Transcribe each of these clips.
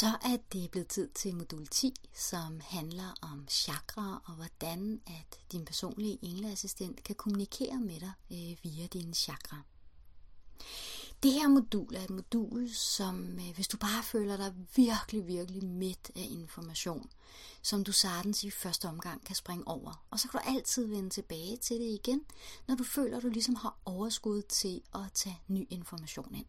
Så er det blevet tid til modul 10, som handler om chakra og hvordan at din personlige engleassistent kan kommunikere med dig øh, via dine chakra. Det her modul er et modul, som øh, hvis du bare føler dig virkelig, virkelig midt af information, som du sagtens i første omgang kan springe over. Og så kan du altid vende tilbage til det igen, når du føler, at du ligesom har overskud til at tage ny information ind.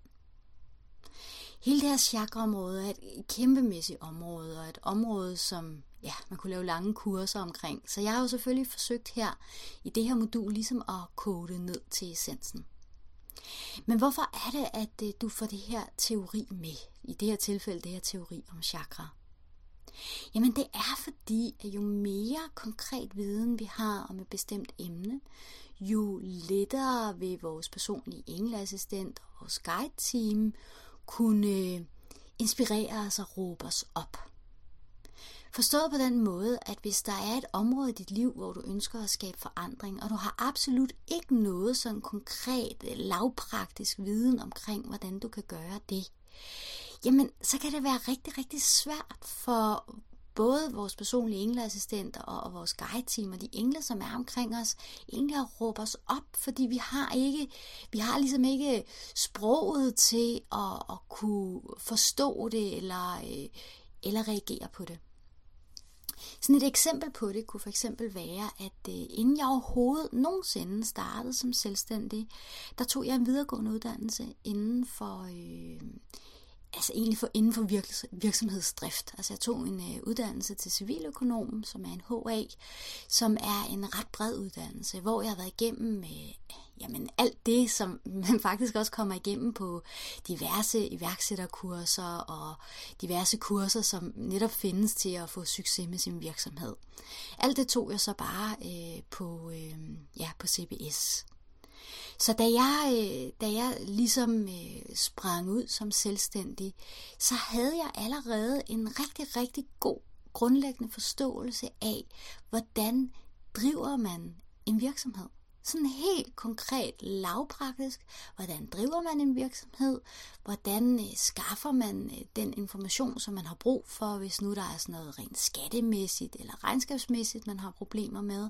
Hele det her chakraområde er et kæmpemæssigt område, og et område, som ja, man kunne lave lange kurser omkring. Så jeg har jo selvfølgelig forsøgt her i det her modul ligesom at kode ned til essensen. Men hvorfor er det, at øh, du får det her teori med? I det her tilfælde, det her teori om chakra. Jamen det er fordi, at jo mere konkret viden vi har om et bestemt emne, jo lettere vil vores personlige engleassistent og vores guide-team kunne øh, inspirere os og råbe os op. Forstået på den måde, at hvis der er et område i dit liv, hvor du ønsker at skabe forandring, og du har absolut ikke noget sådan konkret, øh, lavpraktisk viden omkring, hvordan du kan gøre det, jamen så kan det være rigtig, rigtig svært for både vores personlige engleassistenter og, og vores guide-team og de engle, som er omkring os, egentlig at råbe os op, fordi vi har ikke, vi har ligesom ikke sproget til at, at kunne forstå det eller, øh, eller reagere på det. Sådan et eksempel på det kunne for eksempel være, at øh, inden jeg overhovedet nogensinde startede som selvstændig, der tog jeg en videregående uddannelse inden for øh, altså egentlig for, inden for virksomhedsdrift. Altså jeg tog en øh, uddannelse til civiløkonom, som er en HA, som er en ret bred uddannelse, hvor jeg har været igennem øh, jamen alt det, som man faktisk også kommer igennem på diverse iværksætterkurser og diverse kurser, som netop findes til at få succes med sin virksomhed. Alt det tog jeg så bare øh, på, øh, ja, på CBS. Så da jeg, øh, da jeg ligesom øh, sprang ud som selvstændig, så havde jeg allerede en rigtig, rigtig god grundlæggende forståelse af, hvordan driver man en virksomhed sådan helt konkret, lavpraktisk, hvordan driver man en virksomhed, hvordan øh, skaffer man øh, den information, som man har brug for, hvis nu der er sådan noget rent skattemæssigt eller regnskabsmæssigt, man har problemer med.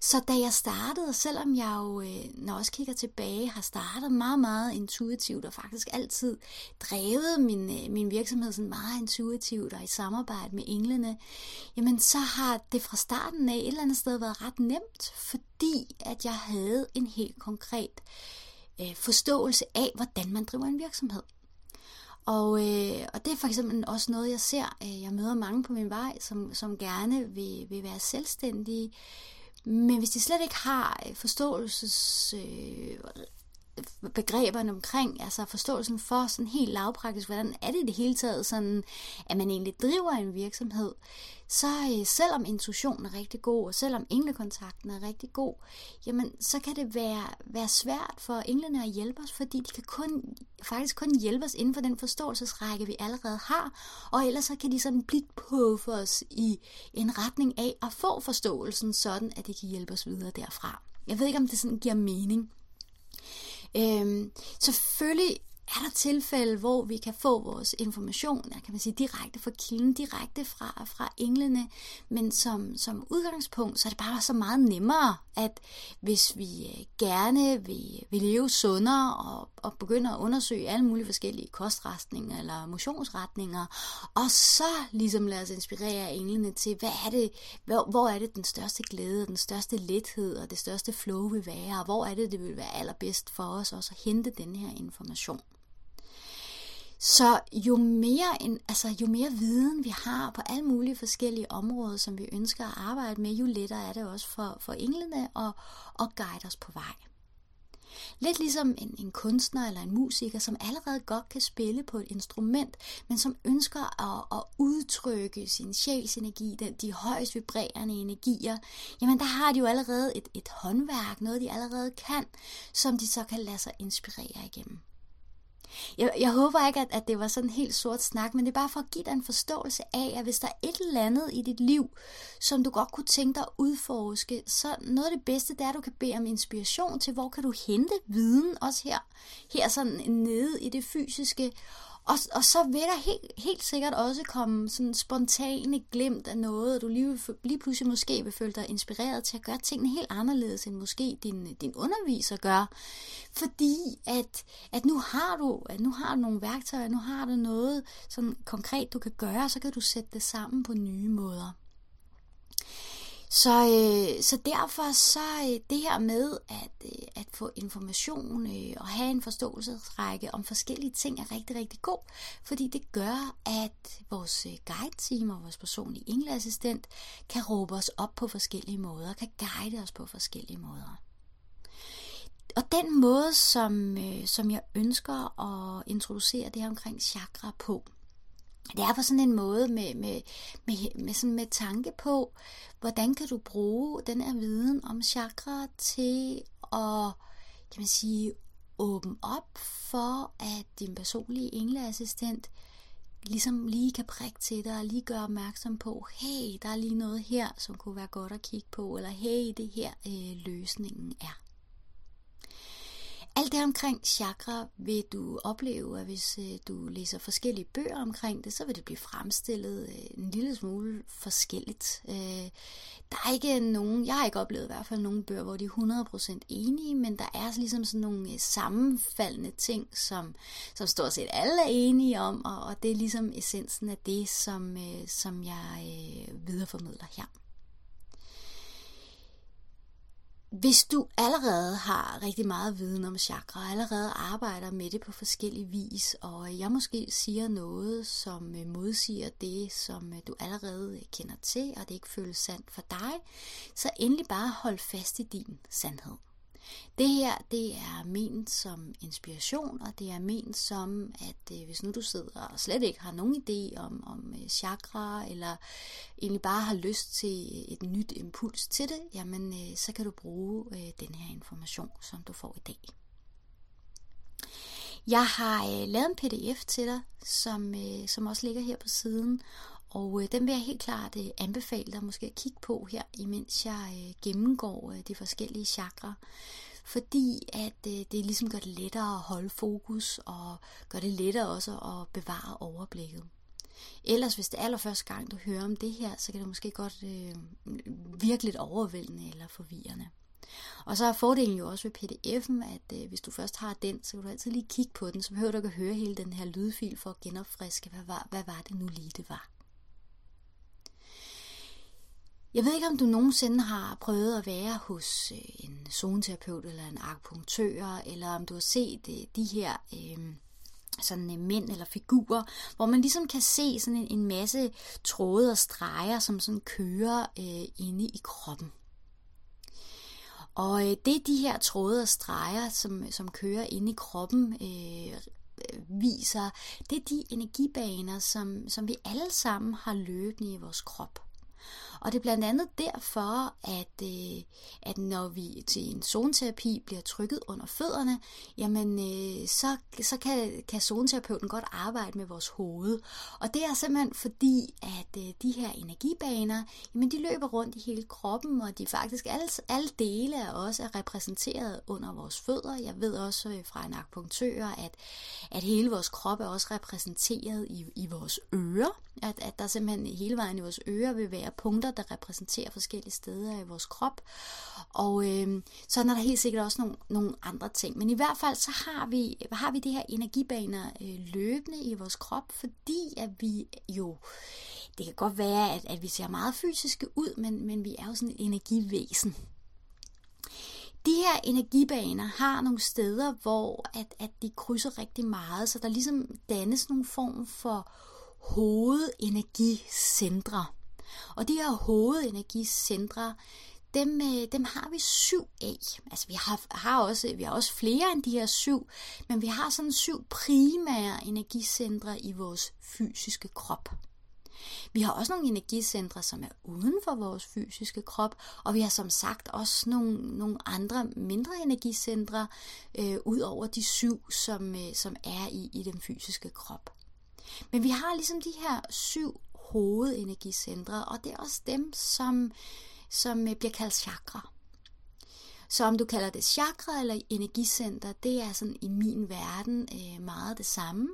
Så da jeg startede, selvom jeg jo, øh, når jeg også kigger tilbage, har startet meget, meget intuitivt og faktisk altid drevet min, øh, min virksomhed sådan meget intuitivt og i samarbejde med englene, jamen så har det fra starten af et eller andet sted været ret nemt, fordi at jeg havde en helt konkret øh, forståelse af, hvordan man driver en virksomhed. Og, øh, og det er for eksempel også noget, jeg ser. Øh, jeg møder mange på min vej, som, som gerne vil, vil være selvstændige. Men hvis de slet ikke har øh, forståelses øh, begreberne omkring, altså forståelsen for sådan helt lavpraktisk, hvordan er det i det hele taget sådan, at man egentlig driver en virksomhed, så øh, selvom intuitionen er rigtig god, og selvom englekontakten er rigtig god, jamen så kan det være, være svært for englene at hjælpe os, fordi de kan kun, faktisk kun hjælpe os inden for den forståelsesrække, vi allerede har, og ellers så kan de sådan blive på for os i en retning af at få forståelsen sådan, at de kan hjælpe os videre derfra. Jeg ved ikke, om det sådan giver mening. Øhm, selvfølgelig er der tilfælde, hvor vi kan få vores information, kan man sige, direkte fra kilden, direkte fra, fra englene, men som, som udgangspunkt, så er det bare så meget nemmere, at hvis vi øh, gerne vil, vil leve sundere og, og begynder at undersøge alle mulige forskellige kostrestninger eller motionsretninger, og så ligesom lade os inspirere af englene til, hvad er det, hvor, hvor er det den største glæde, den største lethed og det største flow vil være, og hvor er det, det vil være allerbedst for os også at hente den her information. Så jo mere, en, altså, jo mere viden vi har på alle mulige forskellige områder, som vi ønsker at arbejde med, jo lettere er det også for, for englene at, at guide os på vej. Lidt ligesom en, en kunstner eller en musiker, som allerede godt kan spille på et instrument, men som ønsker at, at udtrykke sin sjælsenergi, den, de højst vibrerende energier, jamen der har de jo allerede et, et håndværk, noget de allerede kan, som de så kan lade sig inspirere igennem. Jeg, jeg håber ikke, at, at det var sådan en helt sort snak, men det er bare for at give dig en forståelse af, at hvis der er et eller andet i dit liv, som du godt kunne tænke dig at udforske, så noget af det bedste, det er, at du kan bede om inspiration til, hvor kan du hente viden, også her, her sådan nede i det fysiske, og, og så vil der helt, helt sikkert også komme sådan spontane glimt af noget, og du lige, lige pludselig måske vil føle dig inspireret til at gøre tingene helt anderledes, end måske din, din underviser gør. Fordi at, at nu har du at nu har du nogle værktøjer, nu har du noget sådan konkret, du kan gøre, så kan du sætte det sammen på nye måder. Så, øh, så derfor så øh, det her med at, øh, at få information øh, og have en forståelsesrække om forskellige ting er rigtig, rigtig god, fordi det gør, at vores øh, guide-team og vores personlige engleassistent kan råbe os op på forskellige måder, kan guide os på forskellige måder. Og den måde, som, øh, som jeg ønsker at introducere det her omkring chakra på, det er på sådan en måde med, med, med, med, sådan med tanke på, hvordan kan du bruge den her viden om chakra til at, kan man sige, åbne op for, at din personlige engleassistent ligesom lige kan prikke til dig og lige gøre opmærksom på, hey, der er lige noget her, som kunne være godt at kigge på, eller hey, det her øh, løsningen er. Alt det omkring chakra vil du opleve, at hvis øh, du læser forskellige bøger omkring det, så vil det blive fremstillet øh, en lille smule forskelligt. Øh, der er ikke nogen, jeg har ikke oplevet i hvert fald nogen bøger, hvor de er 100% enige, men der er ligesom sådan nogle øh, sammenfaldende ting, som, som stort set alle er enige om, og, og det er ligesom essensen af det, som, øh, som jeg øh, videreformidler her. Hvis du allerede har rigtig meget viden om chakra, og allerede arbejder med det på forskellige vis, og jeg måske siger noget, som øh, modsiger det, som øh, du allerede øh, kender til, og det ikke føles sandt for dig, så endelig bare hold fast i din sandhed. Det her, det er ment som inspiration, og det er ment som, at øh, hvis nu du sidder og slet ikke har nogen idé om, om øh, chakra, eller egentlig bare har lyst til øh, et nyt impuls til det, jamen øh, så kan du bruge øh, den her information, som du får i dag. Jeg har øh, lavet en pdf til dig, som, øh, som også ligger her på siden, og øh, den vil jeg helt klart øh, anbefale dig måske at kigge på her, imens jeg øh, gennemgår øh, de forskellige chakra. Fordi at øh, det ligesom gør det lettere at holde fokus, og gør det lettere også at bevare overblikket. Ellers, hvis det er allerførste gang, du hører om det her, så kan det måske godt øh, virke lidt overvældende eller forvirrende. Og så er fordelen jo også ved pdf'en, at øh, hvis du først har den, så kan du altid lige kigge på den, så behøver du ikke at høre hele den her lydfil for at genopfriske, hvad var, hvad var det nu lige, det var. Jeg ved ikke, om du nogensinde har prøvet at være hos øh, en zoneterapeut eller en akupunktør, eller om du har set øh, de her øh, sådan øh, mænd eller figurer, hvor man ligesom kan se sådan en, en masse tråde og streger, som sådan kører øh, inde i kroppen. Og øh, det er de her tråde og streger, som, som kører inde i kroppen, øh, viser, det er de energibaner, som, som vi alle sammen har løbende i vores krop. Og det er blandt andet derfor, at, øh, at når vi til en zoneterapi bliver trykket under fødderne, jamen øh, så, så kan, kan zoneterapeuten godt arbejde med vores hoved. Og det er simpelthen fordi, at øh, de her energibaner, jamen de løber rundt i hele kroppen, og de faktisk alle, alle dele af os er repræsenteret under vores fødder. Jeg ved også øh, fra en akupunktør, at, at hele vores krop er også repræsenteret i, i vores ører. At, at der simpelthen hele vejen i vores ører vil være punkter, der repræsenterer forskellige steder i vores krop. Og øh, så er der helt sikkert også nogle, nogle andre ting. Men i hvert fald så har vi, har vi det her energibaner øh, løbende i vores krop, fordi at vi jo, det kan godt være, at, at vi ser meget fysiske ud, men, men vi er jo sådan et energivæsen. De her energibaner har nogle steder, hvor at, at de krydser rigtig meget, så der ligesom dannes nogle form for hovedenergicentre. Og de her hovedenergicentre, dem, øh, dem har vi syv af. Altså vi har, har, også, vi har også flere end de her syv, men vi har sådan syv primære energicentre i vores fysiske krop. Vi har også nogle energicentre, som er uden for vores fysiske krop, og vi har som sagt også nogle, nogle andre mindre energicentre, øh, ud over de syv, som, øh, som er i, i den fysiske krop. Men vi har ligesom de her syv hovedenergicentre, og det er også dem, som, som øh, bliver kaldt chakra. Så om du kalder det chakra eller energicenter, det er sådan i min verden øh, meget det samme.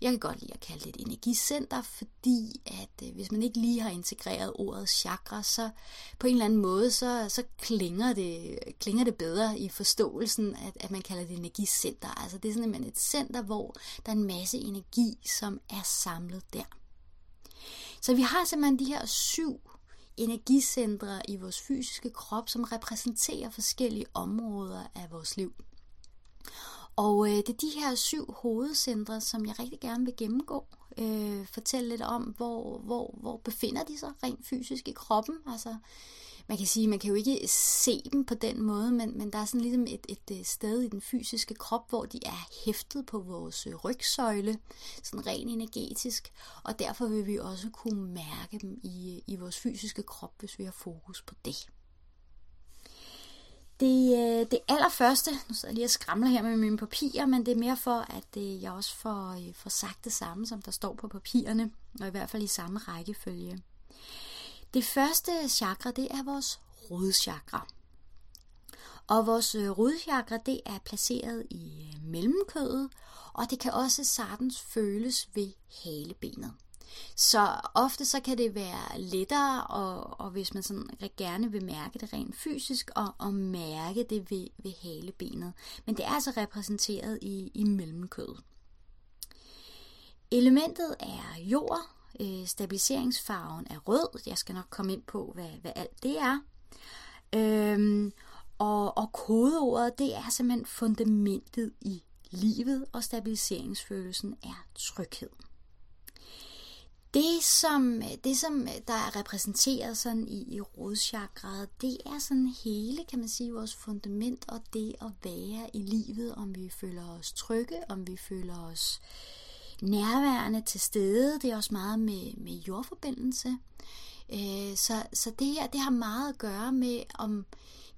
Jeg kan godt lide at kalde det et energicenter, fordi at øh, hvis man ikke lige har integreret ordet chakra, så på en eller anden måde, så, så klinger, det, klinger det bedre i forståelsen, at, at man kalder det energicenter. Altså det er simpelthen et center, hvor der er en masse energi, som er samlet der. Så vi har simpelthen de her syv energicentre i vores fysiske krop, som repræsenterer forskellige områder af vores liv. Og øh, det er de her syv hovedcentre, som jeg rigtig gerne vil gennemgå. Øh, fortælle lidt om, hvor, hvor, hvor befinder de sig rent fysisk i kroppen. Altså, man kan sige, man kan jo ikke se dem på den måde, men, men der er sådan ligesom et, et, øh, sted i den fysiske krop, hvor de er hæftet på vores øh, rygsøjle, sådan rent energetisk, og derfor vil vi også kunne mærke dem i, øh, i vores fysiske krop, hvis vi har fokus på det. Det, det allerførste, nu sidder jeg lige og skramler her med mine papirer, men det er mere for, at jeg også får, får sagt det samme, som der står på papirerne, og i hvert fald i samme rækkefølge. Det første chakra, det er vores rodchakra. Og vores øh, rodchakra, det er placeret i øh, mellemkødet, og det kan også sagtens føles ved halebenet. Så ofte så kan det være lettere, og, og hvis man sådan gerne vil mærke det rent fysisk, og, og mærke det ved, ved halebenet. Men det er altså repræsenteret i, i mellemkødet. Elementet er jord, øh, stabiliseringsfarven er rød. Jeg skal nok komme ind på, hvad, hvad alt det er. Øhm, og, og kodeordet, det er simpelthen fundamentet i livet, og stabiliseringsfølelsen er tryghed. Det som, det, som der er repræsenteret sådan i, i rådchakraet, det er sådan hele, kan man sige, vores fundament og det at være i livet, om vi føler os trygge, om vi føler os nærværende til stede. Det er også meget med, med jordforbindelse. Øh, så, så det her, det har meget at gøre med, om,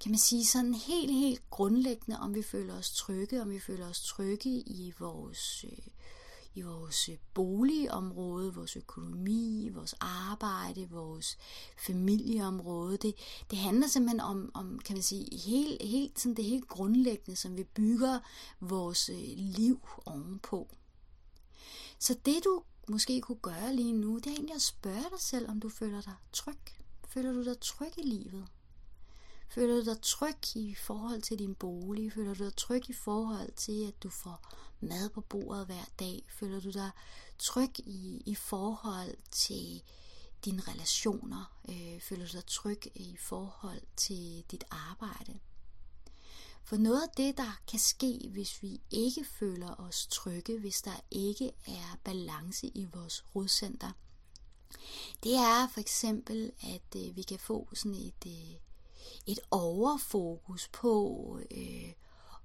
kan man sige, sådan helt, helt grundlæggende, om vi føler os trygge, om vi føler os trygge i vores øh, i vores øh, boligområde, vores økonomi, vores arbejde, vores familieområde. Det, det handler simpelthen om, om kan man sige, helt, helt sådan det helt grundlæggende, som vi bygger vores øh, liv ovenpå. Så det du måske kunne gøre lige nu, det er egentlig at spørge dig selv, om du føler dig tryg. Føler du dig tryg i livet? Føler du dig tryg i forhold til din bolig? Føler du dig tryg i forhold til, at du får mad på bordet hver dag? Føler du dig tryg i, i forhold til dine relationer? Øh, føler du dig tryg i forhold til dit arbejde? For noget af det, der kan ske, hvis vi ikke føler os trygge, hvis der ikke er balance i vores rodcenter, det er for eksempel, at øh, vi kan få sådan et, øh, et overfokus på øh,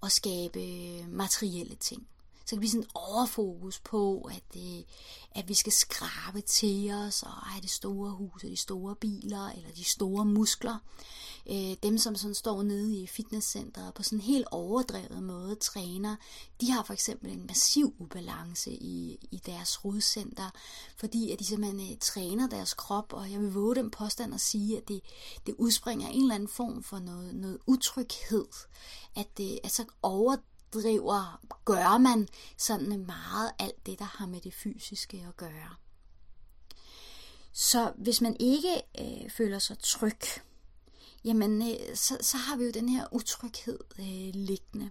at skabe materielle ting så kan det blive sådan overfokus på, at, øh, at vi skal skrabe til os, og have det store hus, og de store biler, eller de store muskler. Øh, dem, som sådan står nede i fitnesscenteret på sådan en helt overdrevet måde træner, de har for eksempel en massiv ubalance i, i deres rodcenter, fordi at de simpelthen øh, træner deres krop, og jeg vil våge den påstand at sige, at det, det udspringer en eller anden form for noget, noget utryghed, at, øh, at så over driver, gør man sådan meget alt det, der har med det fysiske at gøre. Så hvis man ikke øh, føler sig tryg, jamen øh, så, så har vi jo den her utryghed øh, liggende.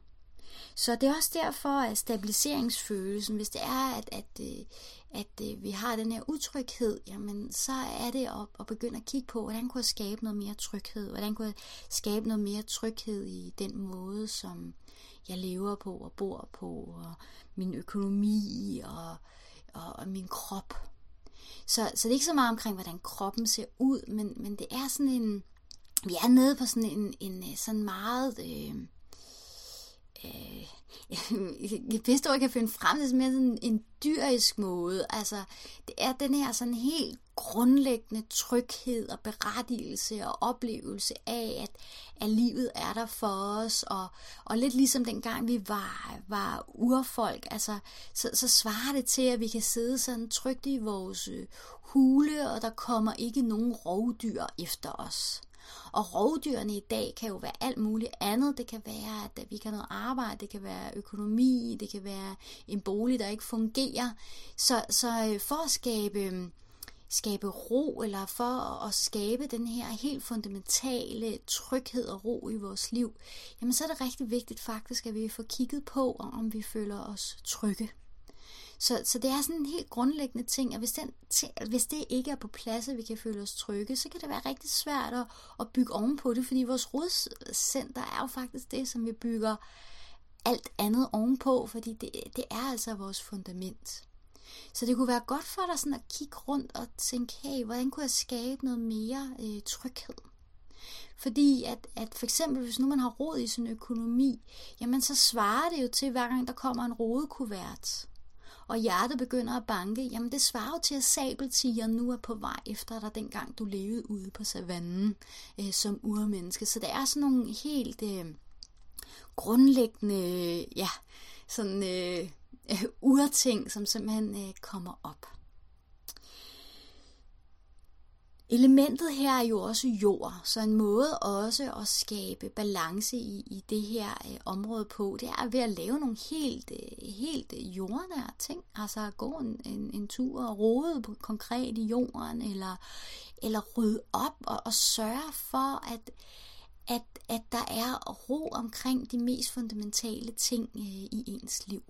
Så det er også derfor, at stabiliseringsfølelsen, hvis det er, at, at, øh, at, at vi har den her utryghed, jamen så er det at, at begynde at kigge på, hvordan kunne jeg skabe noget mere tryghed? Hvordan kunne jeg skabe noget mere tryghed i den måde, som jeg lever på og bor på, og min økonomi og, og, og min krop. Så, så det er ikke så meget omkring, hvordan kroppen ser ud, men, men det er sådan en, vi er nede på sådan en, en øh, sådan meget, øh, øh, det bedste jeg kan finde frem, til mere sådan en dyrisk måde. Altså, det er den her sådan helt grundlæggende tryghed og berettigelse og oplevelse af, at, at livet er der for os, og, og lidt ligesom dengang vi var, var urfolk, altså, så, så svarer det til, at vi kan sidde sådan trygt i vores øh, hule, og der kommer ikke nogen rovdyr efter os. Og rovdyrene i dag kan jo være alt muligt andet. Det kan være, at vi kan have noget arbejde, det kan være økonomi, det kan være en bolig, der ikke fungerer. Så, så øh, for at skabe øh, skabe ro, eller for at skabe den her helt fundamentale tryghed og ro i vores liv, jamen så er det rigtig vigtigt faktisk, at vi får kigget på, om vi føler os trygge. Så, så det er sådan en helt grundlæggende ting, at hvis, den, hvis det ikke er på plads, at vi kan føle os trygge, så kan det være rigtig svært at, at bygge ovenpå det, fordi vores rodcenter er jo faktisk det, som vi bygger alt andet ovenpå, fordi det, det er altså vores fundament. Så det kunne være godt for dig sådan at kigge rundt og tænke, hey, hvordan kunne jeg skabe noget mere øh, tryghed? Fordi at, at for eksempel, hvis nu man har råd i sin økonomi, jamen så svarer det jo til, hver gang der kommer en rodekuvert, og hjertet begynder at banke, jamen det svarer jo til, at sabeltigeren nu er på vej efter dig, dengang du levede ude på savannen øh, som urmenneske. Så det er sådan nogle helt øh, grundlæggende, ja, sådan øh, øh urting, som simpelthen øh, kommer op. Elementet her er jo også jord, så en måde også at skabe balance i, i det her øh, område på, det er ved at lave nogle helt, øh, helt jordnære ting. Altså gå en, en, en tur og rode på konkret i jorden, eller, eller rydde op og, og sørge for, at, at, at der er ro omkring de mest fundamentale ting øh, i ens liv.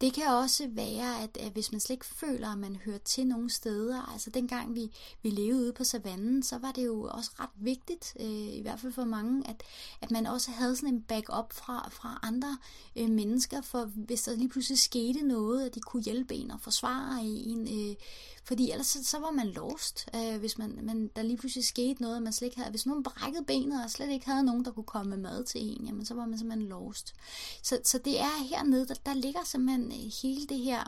Det kan også være, at, at hvis man slet ikke føler, at man hører til nogle steder, altså dengang vi, vi levede ude på savannen, så var det jo også ret vigtigt, øh, i hvert fald for mange, at, at man også havde sådan en backup fra, fra andre øh, mennesker, for hvis der lige pludselig skete noget, at de kunne hjælpe en og forsvare en, øh, fordi ellers så, så var man lost, øh, hvis man, man, der lige pludselig skete noget, man slet ikke havde. Hvis nogen brækkede benet, og slet ikke havde nogen, der kunne komme med mad til en, jamen så var man simpelthen lost. Så, så det er hernede, der, der ligger simpelthen øh, hele det her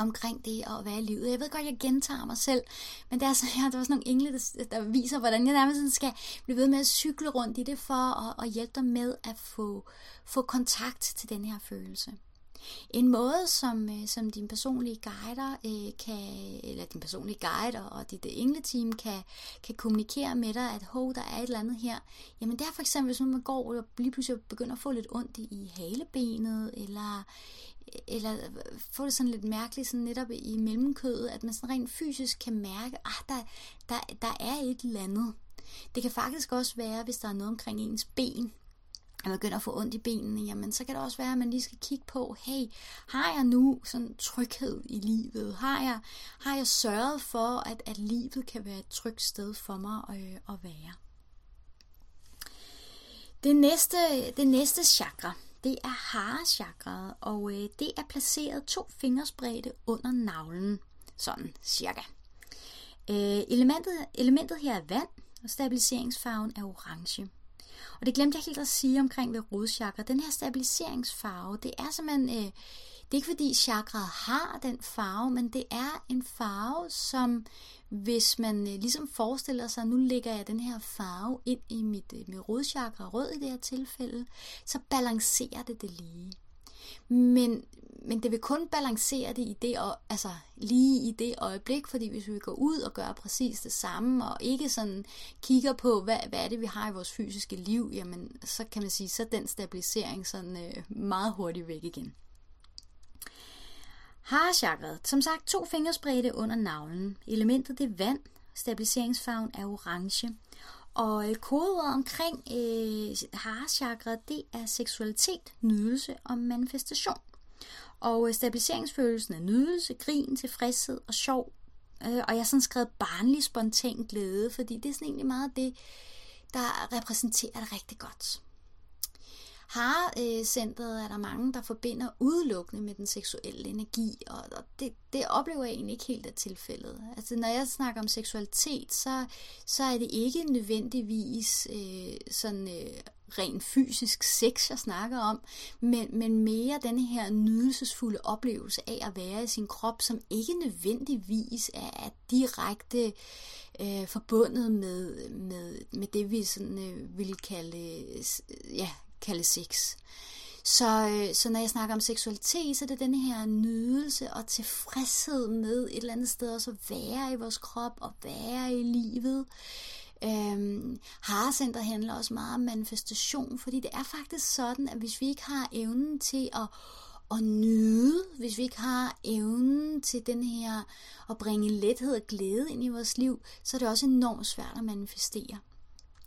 omkring det at være i livet. Jeg ved godt, jeg gentager mig selv, men det er, så, ja, der er også nogle engle, der, der viser, hvordan jeg nærmest skal blive ved med at cykle rundt i det, for at, at hjælpe dig med at få, få kontakt til den her følelse. En måde, som, øh, som din personlige guider øh, kan, eller din personlige guide og dit øh, engleteam kan, kan kommunikere med dig, at hov, der er et eller andet her. Jamen det er for eksempel, hvis man går og lige pludselig begynder at få lidt ondt i, halebenet, eller, eller få det sådan lidt mærkeligt, sådan netop i mellemkødet, at man sådan rent fysisk kan mærke, at ah, der, der, der er et eller andet. Det kan faktisk også være, hvis der er noget omkring ens ben, at man begynder at få ondt i benene, jamen så kan det også være, at man lige skal kigge på, hey, har jeg nu sådan tryghed i livet? Har jeg, har jeg sørget for, at, at livet kan være et trygt sted for mig øh, at være? Det næste, det næste chakra, det er harechakraet, og øh, det er placeret to fingersbredde under navlen, sådan cirka. Øh, elementet, elementet her er vand, og stabiliseringsfarven er orange. Og det glemte jeg helt at sige omkring ved rodchakra. Den her stabiliseringsfarve, det er simpelthen... Øh, det er ikke fordi chakraet har den farve, men det er en farve, som hvis man øh, ligesom forestiller sig, nu lægger jeg den her farve ind i mit, øh, mit rodchakra, rød i det her tilfælde, så balancerer det det lige. Men, men det vil kun balancere det i det, og, altså lige i det øjeblik, fordi hvis vi går ud og gør præcis det samme, og ikke sådan kigger på, hvad, hvad er det, vi har i vores fysiske liv, jamen så kan man sige, så er den stabilisering sådan øh, meget hurtigt væk igen. Harachakret. Som sagt, to fingerspredte under navlen. Elementet det er vand. Stabiliseringsfarven er orange. Og kodeordet omkring øh, harachakret, det er seksualitet, nydelse og manifestation. Og øh, stabiliseringsfølelsen er nydelse, grin, tilfredshed og sjov. Øh, og jeg har sådan skrevet barnlig spontan glæde, fordi det er sådan egentlig meget det, der repræsenterer det rigtig godt. Har-centret øh, er der mange, der forbinder udelukkende med den seksuelle energi, og det, det oplever jeg egentlig ikke helt af tilfældet. Altså, når jeg snakker om seksualitet, så, så er det ikke nødvendigvis øh, sådan øh, rent fysisk sex, jeg snakker om, men, men mere den her nydelsesfulde oplevelse af at være i sin krop, som ikke nødvendigvis er, er direkte øh, forbundet med, med, med det, vi sådan, øh, vil kalde øh, ja, kalde sex. Så, øh, så når jeg snakker om seksualitet, så er det den her nydelse og tilfredshed med et eller andet sted også at være i vores krop og være i livet. Øhm, Harecenter handler også meget om manifestation, fordi det er faktisk sådan, at hvis vi ikke har evnen til at, at nyde, hvis vi ikke har evnen til den her at bringe lethed og glæde ind i vores liv, så er det også enormt svært at manifestere.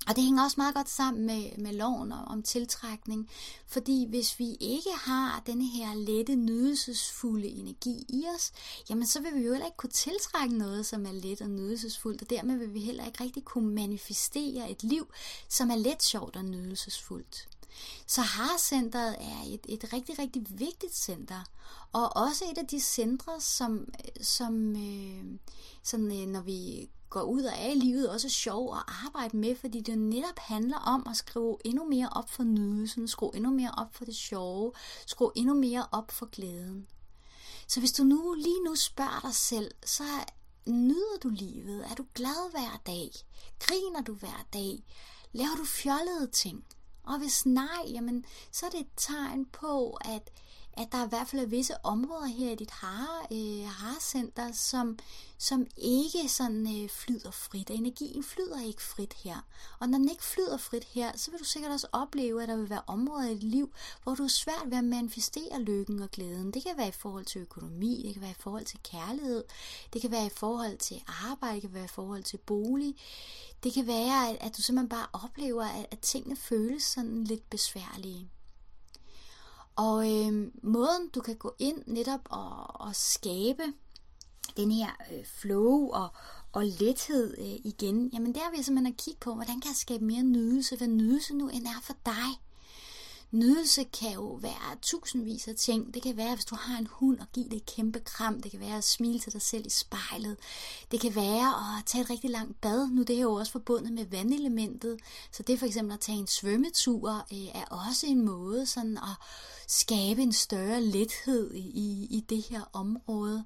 Og det hænger også meget godt sammen med, med loven om tiltrækning, fordi hvis vi ikke har denne her lette, nydelsesfulde energi i os, jamen så vil vi jo heller ikke kunne tiltrække noget, som er let og nydelsesfuldt, og dermed vil vi heller ikke rigtig kunne manifestere et liv, som er let, sjovt og nydelsesfuldt. Så har-centret er et, et rigtig, rigtig vigtigt center, og også et af de centre, som, som øh, sådan, øh, når vi går ud og er i livet, også sjov at arbejde med, fordi det netop handler om at skrue endnu mere op for nydelsen, skrue endnu mere op for det sjove, skrue endnu mere op for glæden. Så hvis du nu lige nu spørger dig selv, så nyder du livet? Er du glad hver dag? Griner du hver dag? Laver du fjollede ting? Og hvis nej, jamen, så er det et tegn på, at at der i hvert fald er visse områder her i dit har, øh, harcenter, som, som ikke sådan øh, flyder frit. Energien flyder ikke frit her. Og når den ikke flyder frit her, så vil du sikkert også opleve, at der vil være områder i dit liv, hvor du er svært ved at manifestere lykken og glæden. Det kan være i forhold til økonomi, det kan være i forhold til kærlighed, det kan være i forhold til arbejde, det kan være i forhold til bolig. Det kan være, at, at du simpelthen bare oplever, at, at tingene føles sådan lidt besværlige. Og øh, måden du kan gå ind netop og, og skabe den her øh, flow og, og lethed øh, igen, jamen der vil jeg simpelthen at kigge på, hvordan kan jeg skabe mere nydelse, hvad nydelse nu end er for dig. Nydelse kan jo være tusindvis af ting. Det kan være, hvis du har en hund og give det et kæmpe kram. Det kan være at smile til dig selv i spejlet. Det kan være at tage et rigtig langt bad. Nu det er jo også forbundet med vandelementet. Så det for eksempel at tage en svømmetur øh, er også en måde sådan at skabe en større lethed i, i det her område.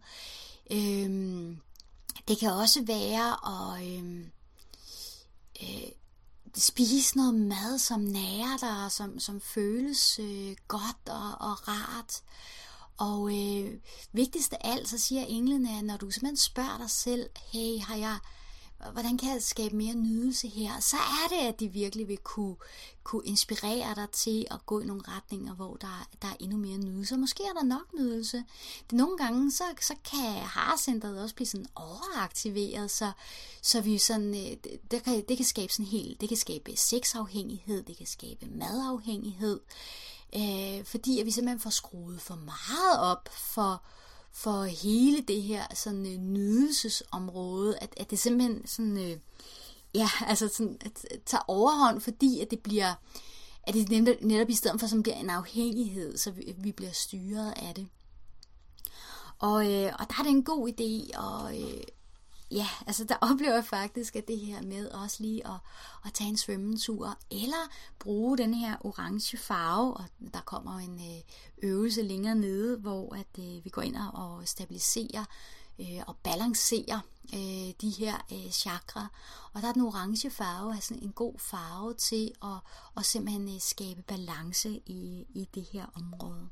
Øhm, det kan også være at øhm, øh, spise noget mad, som nærer dig, som, som føles øh, godt og, og rart. Og øh, vigtigst af alt, så siger englene, at når du simpelthen spørger dig selv, hey, har jeg hvordan kan jeg skabe mere nydelse her, så er det, at de virkelig vil kunne, kunne inspirere dig til at gå i nogle retninger, hvor der, der er endnu mere nydelse. Og måske er der nok nydelse. Det, nogle gange, så, så kan harcenteret også blive sådan overaktiveret, så, så vi sådan, øh, det, kan, det kan skabe sådan helt, det kan skabe sexafhængighed, det kan skabe madafhængighed, øh, fordi at vi simpelthen får skruet for meget op for, for hele det her sådan øh, nydelsesområde, at, at det simpelthen sådan, øh, ja, altså sådan, at, at tager overhånd, fordi at det bliver, at det netop, netop i stedet for, som bliver en afhængighed, så vi, vi bliver styret af det. Og, øh, og der er det en god idé at, øh, ja, altså der oplever jeg faktisk, at det her med også lige at, at tage en svømmetur, eller bruge den her orange farve, og der kommer en øh, øvelse længere nede, hvor at øh, vi går ind og stabiliserer øh, og balancerer øh, de her øh, chakra. Og der er den orange farve altså en god farve til at, at simpelthen øh, skabe balance i, i det her område.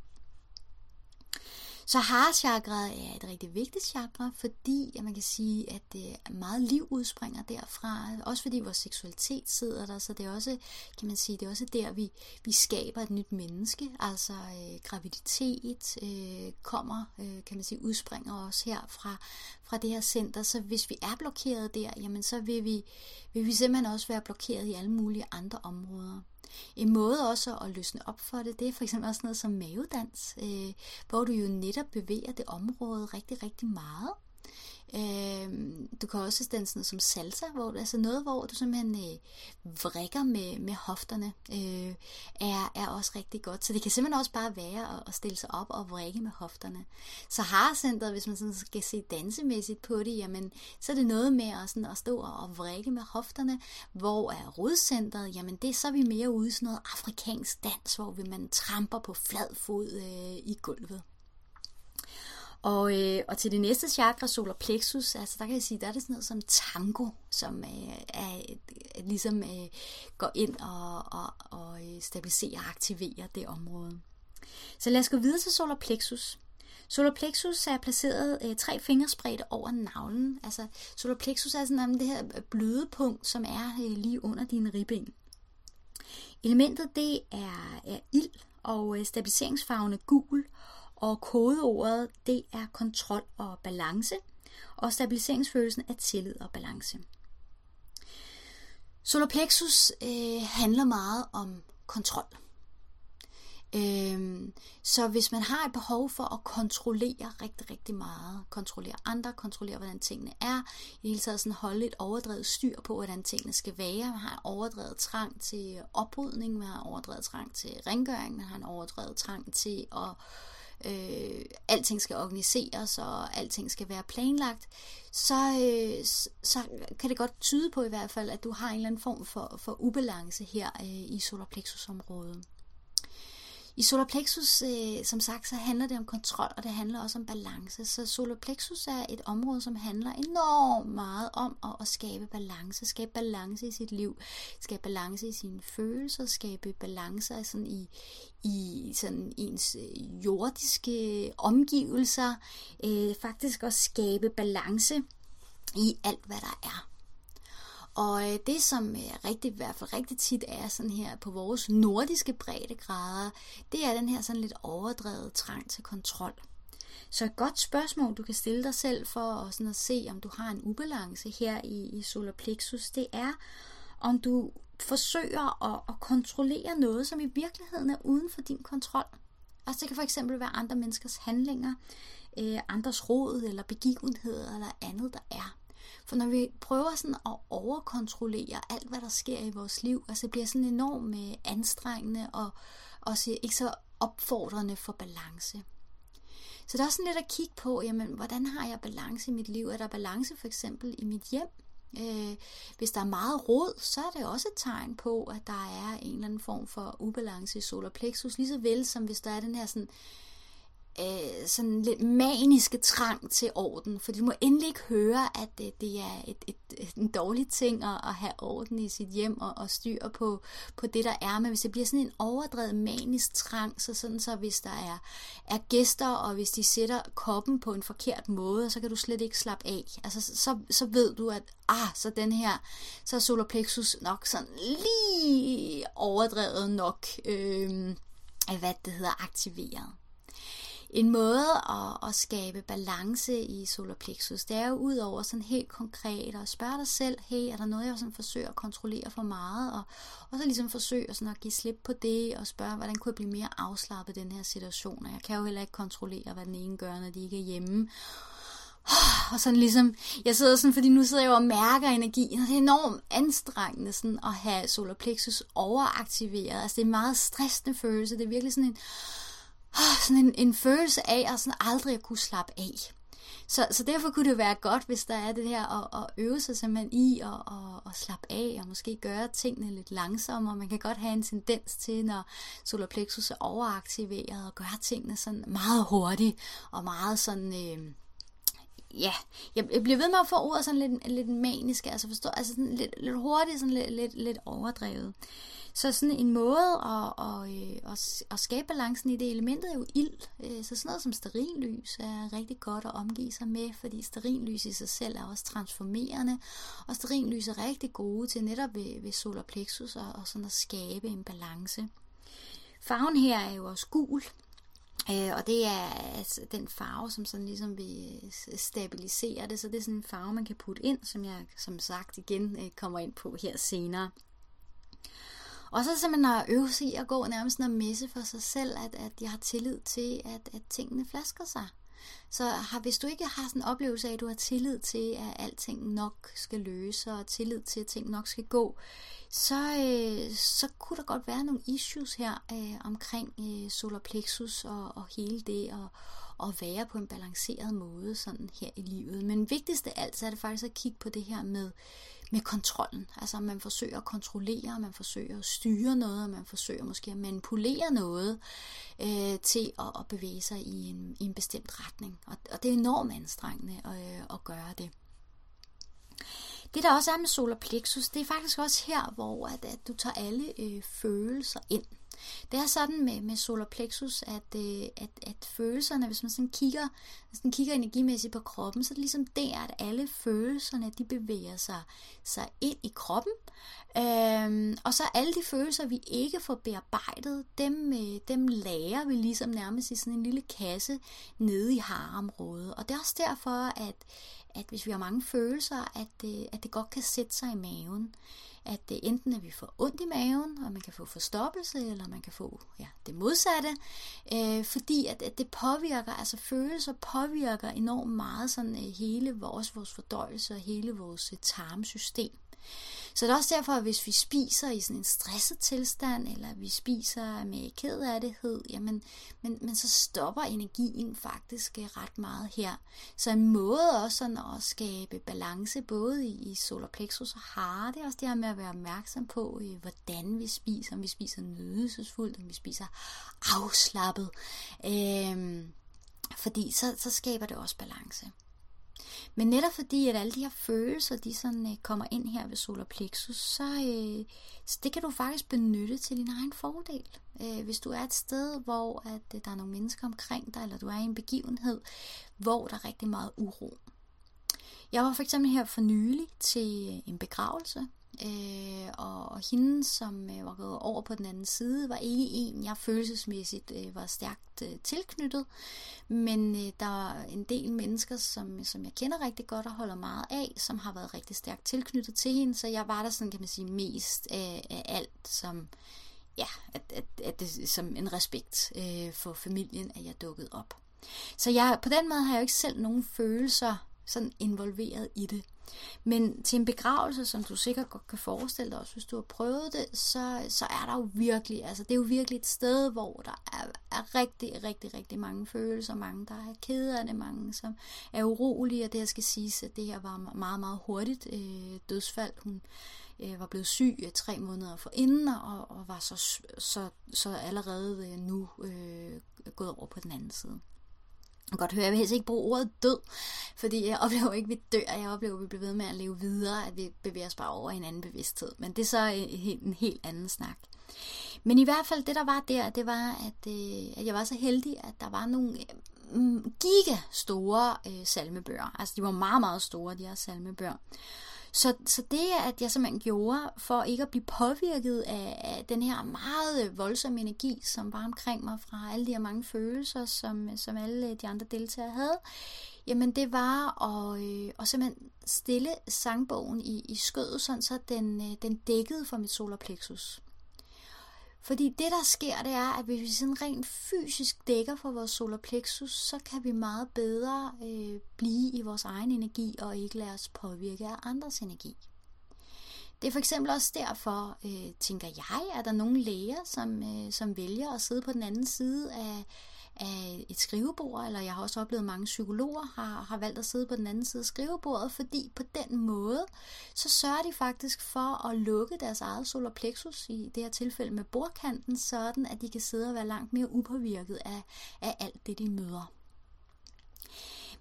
Så harchakraet er et rigtig vigtigt chakra, fordi at man kan sige, at det meget liv udspringer derfra. Også fordi vores seksualitet sidder der, så det er også, kan man sige, det er også der, vi, vi skaber et nyt menneske. Altså øh, graviditet øh, kommer, øh, kan man sige, udspringer også her fra, fra det her center. Så hvis vi er blokeret der, jamen så vil vi, vil vi simpelthen også være blokeret i alle mulige andre områder. En måde også at løsne op for det, det er for eksempel også noget som mavedans, øh, hvor du jo netop bevæger det område rigtig, rigtig meget. Øh, du kan også danse noget som salsa, hvor det er altså noget, hvor du simpelthen øh, vrikker med, med hofterne, øh, er, er også rigtig godt. Så det kan simpelthen også bare være at, at stille sig op og vrikke med hofterne. Så har hvis man sådan skal se dansemæssigt på det, jamen, så er det noget med at, sådan, at stå og vrikke med hofterne, hvor er rodcenteret, jamen det så er vi mere ude i sådan noget afrikansk dans, hvor vi man tramper på flad fod øh, i gulvet. Og, øh, og til det næste chakra, solar plexus, altså der kan jeg sige, der er det sådan noget som tango, som øh, er, er, ligesom øh, går ind og, og, og øh, stabiliserer og aktiverer det område. Så lad os gå videre til solar plexus. Solar plexus er placeret øh, tre fingerspredte over navlen. Altså, solar plexus er sådan det her bløde punkt, som er øh, lige under dine ribben. Elementet det er, er ild, og øh, stabiliseringsfarven er gul, og kodeordet det er kontrol og balance, og stabiliseringsfølelsen er tillid og balance. Soloplexus øh, handler meget om kontrol. Øhm, så hvis man har et behov for at kontrollere rigtig, rigtig meget, kontrollere andre, kontrollere, hvordan tingene er, i det hele taget sådan holde et overdrevet styr på, hvordan tingene skal være, man har en overdrevet trang til oprydning, man har en overdrevet trang til rengøring, man har en overdrevet trang til at øh, alting skal organiseres, og alting skal være planlagt, så, øh, så kan det godt tyde på i hvert fald, at du har en eller anden form for, for ubalance her øh, i solarplexusområdet. I solar plexus, øh, som sagt, så handler det om kontrol, og det handler også om balance. Så solar plexus er et område, som handler enormt meget om at, at skabe balance. Skabe balance i sit liv, skabe balance i sine følelser, skabe balance sådan i, i sådan ens øh, jordiske omgivelser. Øh, faktisk også skabe balance i alt, hvad der er. Og øh, det, som øh, rigtig, i hvert fald rigtig tit er sådan her på vores nordiske breddegrader, det er den her sådan lidt overdrevet trang til kontrol. Så et godt spørgsmål, du kan stille dig selv for at, sådan at se, om du har en ubalance her i, i solar plexus, det er, om du forsøger at, at kontrollere noget, som i virkeligheden er uden for din kontrol. Altså det kan for eksempel være andre menneskers handlinger, øh, andres råd eller begivenheder eller andet, der er. For når vi prøver sådan at overkontrollere alt, hvad der sker i vores liv, altså det bliver sådan enormt øh, anstrengende og også ikke så opfordrende for balance. Så der er sådan lidt at kigge på, jamen, hvordan har jeg balance i mit liv? Er der balance for eksempel i mit hjem? Øh, hvis der er meget råd, så er det også et tegn på, at der er en eller anden form for ubalance i solar plexus, lige så vel som hvis der er den her sådan øh, sådan lidt maniske trang til orden, for du må endelig ikke høre, at øh, det er et, et, et, en dårlig ting at, at have orden i sit hjem og, og styr på, på det, der er. Men hvis det bliver sådan en overdrevet manisk trang, så sådan så hvis der er, er gæster, og hvis de sætter koppen på en forkert måde, så kan du slet ikke slappe af. Altså, så, så ved du, at ah, så den her, så er solarplexus nok sådan lige overdrevet nok, øh, hvad det hedder, aktiveret. En måde at, at skabe balance i solar plexus, det er jo ud over sådan helt konkret at spørge dig selv, hey, er der noget, jeg sådan forsøger at kontrollere for meget, og, og så ligesom forsøge sådan at give slip på det, og spørge, hvordan kunne jeg blive mere afslappet i den her situation, og jeg kan jo heller ikke kontrollere, hvad den ene gør, når de ikke er hjemme. Og sådan ligesom, jeg sidder sådan, fordi nu sidder jeg jo og mærker energien, og det er enormt anstrengende sådan at have solar plexus overaktiveret. Altså det er en meget stressende følelse, det er virkelig sådan en, Ah, sådan en, en følelse af at sådan aldrig at kunne slappe af. Så, så derfor kunne det være godt, hvis der er det her at, at øve sig simpelthen i at, at, at slappe af og måske gøre tingene lidt langsommere. Man kan godt have en tendens til, når solar plexus er overaktiveret og gøre tingene sådan meget hurtigt og meget sådan... Øh, ja, jeg, jeg bliver ved med at få ordet sådan lidt, lidt manisk, altså forstå, altså sådan lidt, lidt hurtigt, sådan lidt, lidt, lidt overdrevet. Så sådan en måde at, øh, at, at, at skabe balancen i det elementet er jo ild. Øh, så sådan noget som sterinlys er rigtig godt at omgive sig med, fordi sterinlys i sig selv er også transformerende, og sterinlys er rigtig gode til netop ved, ved solar plexus og, og sådan at skabe en balance. Farven her er jo også gul, øh, og det er altså den farve, som sådan ligesom vil stabilisere det, så det er sådan en farve, man kan putte ind, som jeg som sagt igen kommer ind på her senere. Og så simpelthen at øve sig i at gå nærmest og messe for sig selv, at, at jeg har tillid til, at, at tingene flasker sig. Så har, hvis du ikke har sådan en oplevelse af, at du har tillid til, at alting nok skal løse, og tillid til, at ting nok skal gå, så, øh, så kunne der godt være nogle issues her øh, omkring øh, solar plexus og, og hele det, og, og være på en balanceret måde sådan her i livet. Men vigtigst af alt, så er det faktisk at kigge på det her med med kontrollen. Altså man forsøger at kontrollere, man forsøger at styre noget, man forsøger måske at manipulere noget øh, til at, at bevæge sig i en, i en bestemt retning. Og, og det er enormt anstrengende at, øh, at gøre det. Det der også er med solar plexus, det er faktisk også her, hvor at, at du tager alle øh, følelser ind. Det er sådan med, med solar plexus, at, øh, at, at følelserne, hvis man sådan kigger, sådan kigger energimæssigt på kroppen, så er det ligesom der, at alle følelserne, de bevæger sig, sig ind i kroppen. Øhm, og så alle de følelser, vi ikke får bearbejdet, dem, øh, dem lærer vi ligesom nærmest i sådan en lille kasse nede i harområdet. Og det er også derfor, at, at hvis vi har mange følelser, at, øh, at det godt kan sætte sig i maven at det enten at vi får ondt i maven, og man kan få forstoppelse, eller man kan få ja, det modsatte, øh, fordi at, at det påvirker, altså følelser påvirker enormt meget sådan øh, hele vores, vores fordøjelse og hele vores øh, tarmsystem. Så det er også derfor, at hvis vi spiser i sådan en stresset tilstand, eller vi spiser med kedattighed, jamen, men, men så stopper energien faktisk øh, ret meget her. Så en måde også sådan at skabe balance, både i, i solar plexus og hare, det er også det her med at være opmærksom på, øh, hvordan vi spiser, om vi spiser nydelsesfuldt, om vi spiser afslappet. Øhm, fordi så, så skaber det også balance. Men netop fordi, at alle de her følelser, de sådan øh, kommer ind her ved solar plexus, så, øh, så det kan du faktisk benytte til din egen fordel. Øh, hvis du er et sted, hvor at, øh, der er nogle mennesker omkring dig, eller du er i en begivenhed, hvor der er rigtig meget uro. Jeg var for eksempel her for nylig til øh, en begravelse, Øh, og, og hende, som øh, var gået over på den anden side, var ikke en, jeg følelsesmæssigt øh, var stærkt øh, tilknyttet. Men øh, der er en del mennesker, som, som jeg kender rigtig godt og holder meget af, som har været rigtig stærkt tilknyttet til hende. Så jeg var der sådan, kan man sige, mest af, af alt, som, ja, at, at, at det, som en respekt øh, for familien, at jeg dukkede op. Så jeg, på den måde har jeg jo ikke selv nogen følelser sådan involveret i det. Men til en begravelse, som du sikkert godt kan forestille dig, også hvis du har prøvet det, så, så er der jo virkelig, altså det er jo virkelig et sted, hvor der er, er rigtig, rigtig, rigtig mange følelser, mange der er kede af det, mange som er urolige, og det her skal siges, at det her var meget, meget hurtigt øh, dødsfald. Hun øh, var blevet syg øh, tre måneder for inden, og, og var så, så, så allerede øh, nu øh, gået over på den anden side. Kan godt høre, jeg vil helst ikke bruge ordet død, fordi jeg oplever ikke, at vi dør, jeg oplever, at vi bliver ved med at leve videre, at vi bevæger os bare over i en anden bevidsthed. Men det er så øh, en, en helt anden snak. Men i hvert fald, det der var der, det var, at, øh, at jeg var så heldig, at der var nogle øh, giga store øh, salmebøger. Altså, de var meget, meget store, de her salmebøger. Så, så det, at jeg simpelthen gjorde, for ikke at blive påvirket af, af den her meget voldsomme energi, som var omkring mig fra alle de her mange følelser, som, som alle de andre deltagere havde, jamen det var at, øh, at simpelthen stille sangbogen i, i skødet, sådan så den, øh, den dækkede for mit solarplexus. Fordi det, der sker, det er, at hvis vi sådan rent fysisk dækker for vores solar plexus, så kan vi meget bedre øh, blive i vores egen energi og ikke lade os påvirke af andres energi. Det er for eksempel også derfor, øh, tænker jeg, at der er nogle læger, som, øh, som vælger at sidde på den anden side af, af et skrivebord, eller jeg har også oplevet, at mange psykologer har, har valgt at sidde på den anden side af skrivebordet, fordi på den måde, så sørger de faktisk for at lukke deres eget solar plexus, i det her tilfælde med bordkanten, sådan at de kan sidde og være langt mere upåvirket af, af alt det, de møder.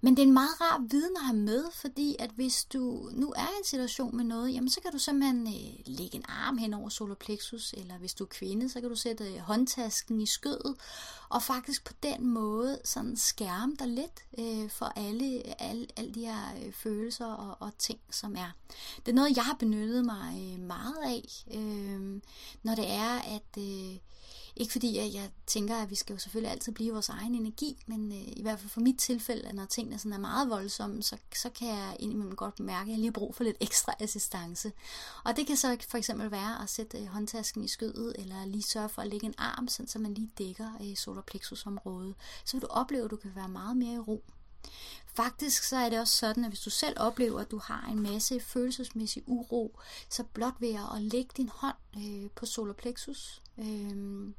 Men det er en meget rar viden at have med, fordi at hvis du nu er i en situation med noget, jamen så kan du simpelthen øh, lægge en arm hen over solar plexus, eller hvis du er kvinde, så kan du sætte øh, håndtasken i skødet, og faktisk på den måde sådan skærme dig lidt øh, for alle, alle, alle de her øh, følelser og, og ting, som er. Det er noget, jeg har benyttet mig øh, meget af, øh, når det er, at... Øh, ikke fordi at jeg tænker, at vi skal jo selvfølgelig altid blive vores egen energi, men øh, i hvert fald for mit tilfælde, når tingene sådan er meget voldsomme, så, så kan jeg indimellem godt mærke, at jeg lige har brug for lidt ekstra assistance. Og det kan så for eksempel være at sætte øh, håndtasken i skødet, eller lige sørge for at lægge en arm, sådan, så man lige dækker øh, solar plexus. Så vil du opleve, at du kan være meget mere i ro. Faktisk så er det også sådan, at hvis du selv oplever, at du har en masse følelsesmæssig uro, så blot ved at lægge din hånd øh, på solar plexus, øh,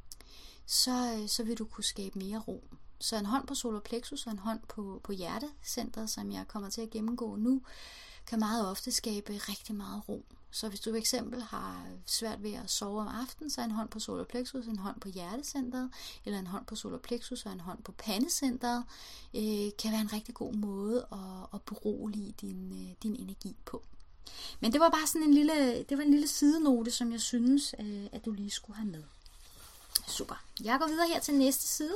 så, øh, så vil du kunne skabe mere ro. Så en hånd på solar plexus og en hånd på, på hjertecentret, som jeg kommer til at gennemgå nu, kan meget ofte skabe rigtig meget ro. Så hvis du for eksempel har svært ved at sove om aftenen, så er en hånd på solar plexus, en hånd på hjertecentret, eller en hånd på solar plexus og en hånd på pandecentret, øh, kan være en rigtig god måde at, at berolige din, øh, din energi på. Men det var bare sådan en lille, det var en lille sidenote, som jeg synes, øh, at du lige skulle have med. Super. Jeg går videre her til næste side,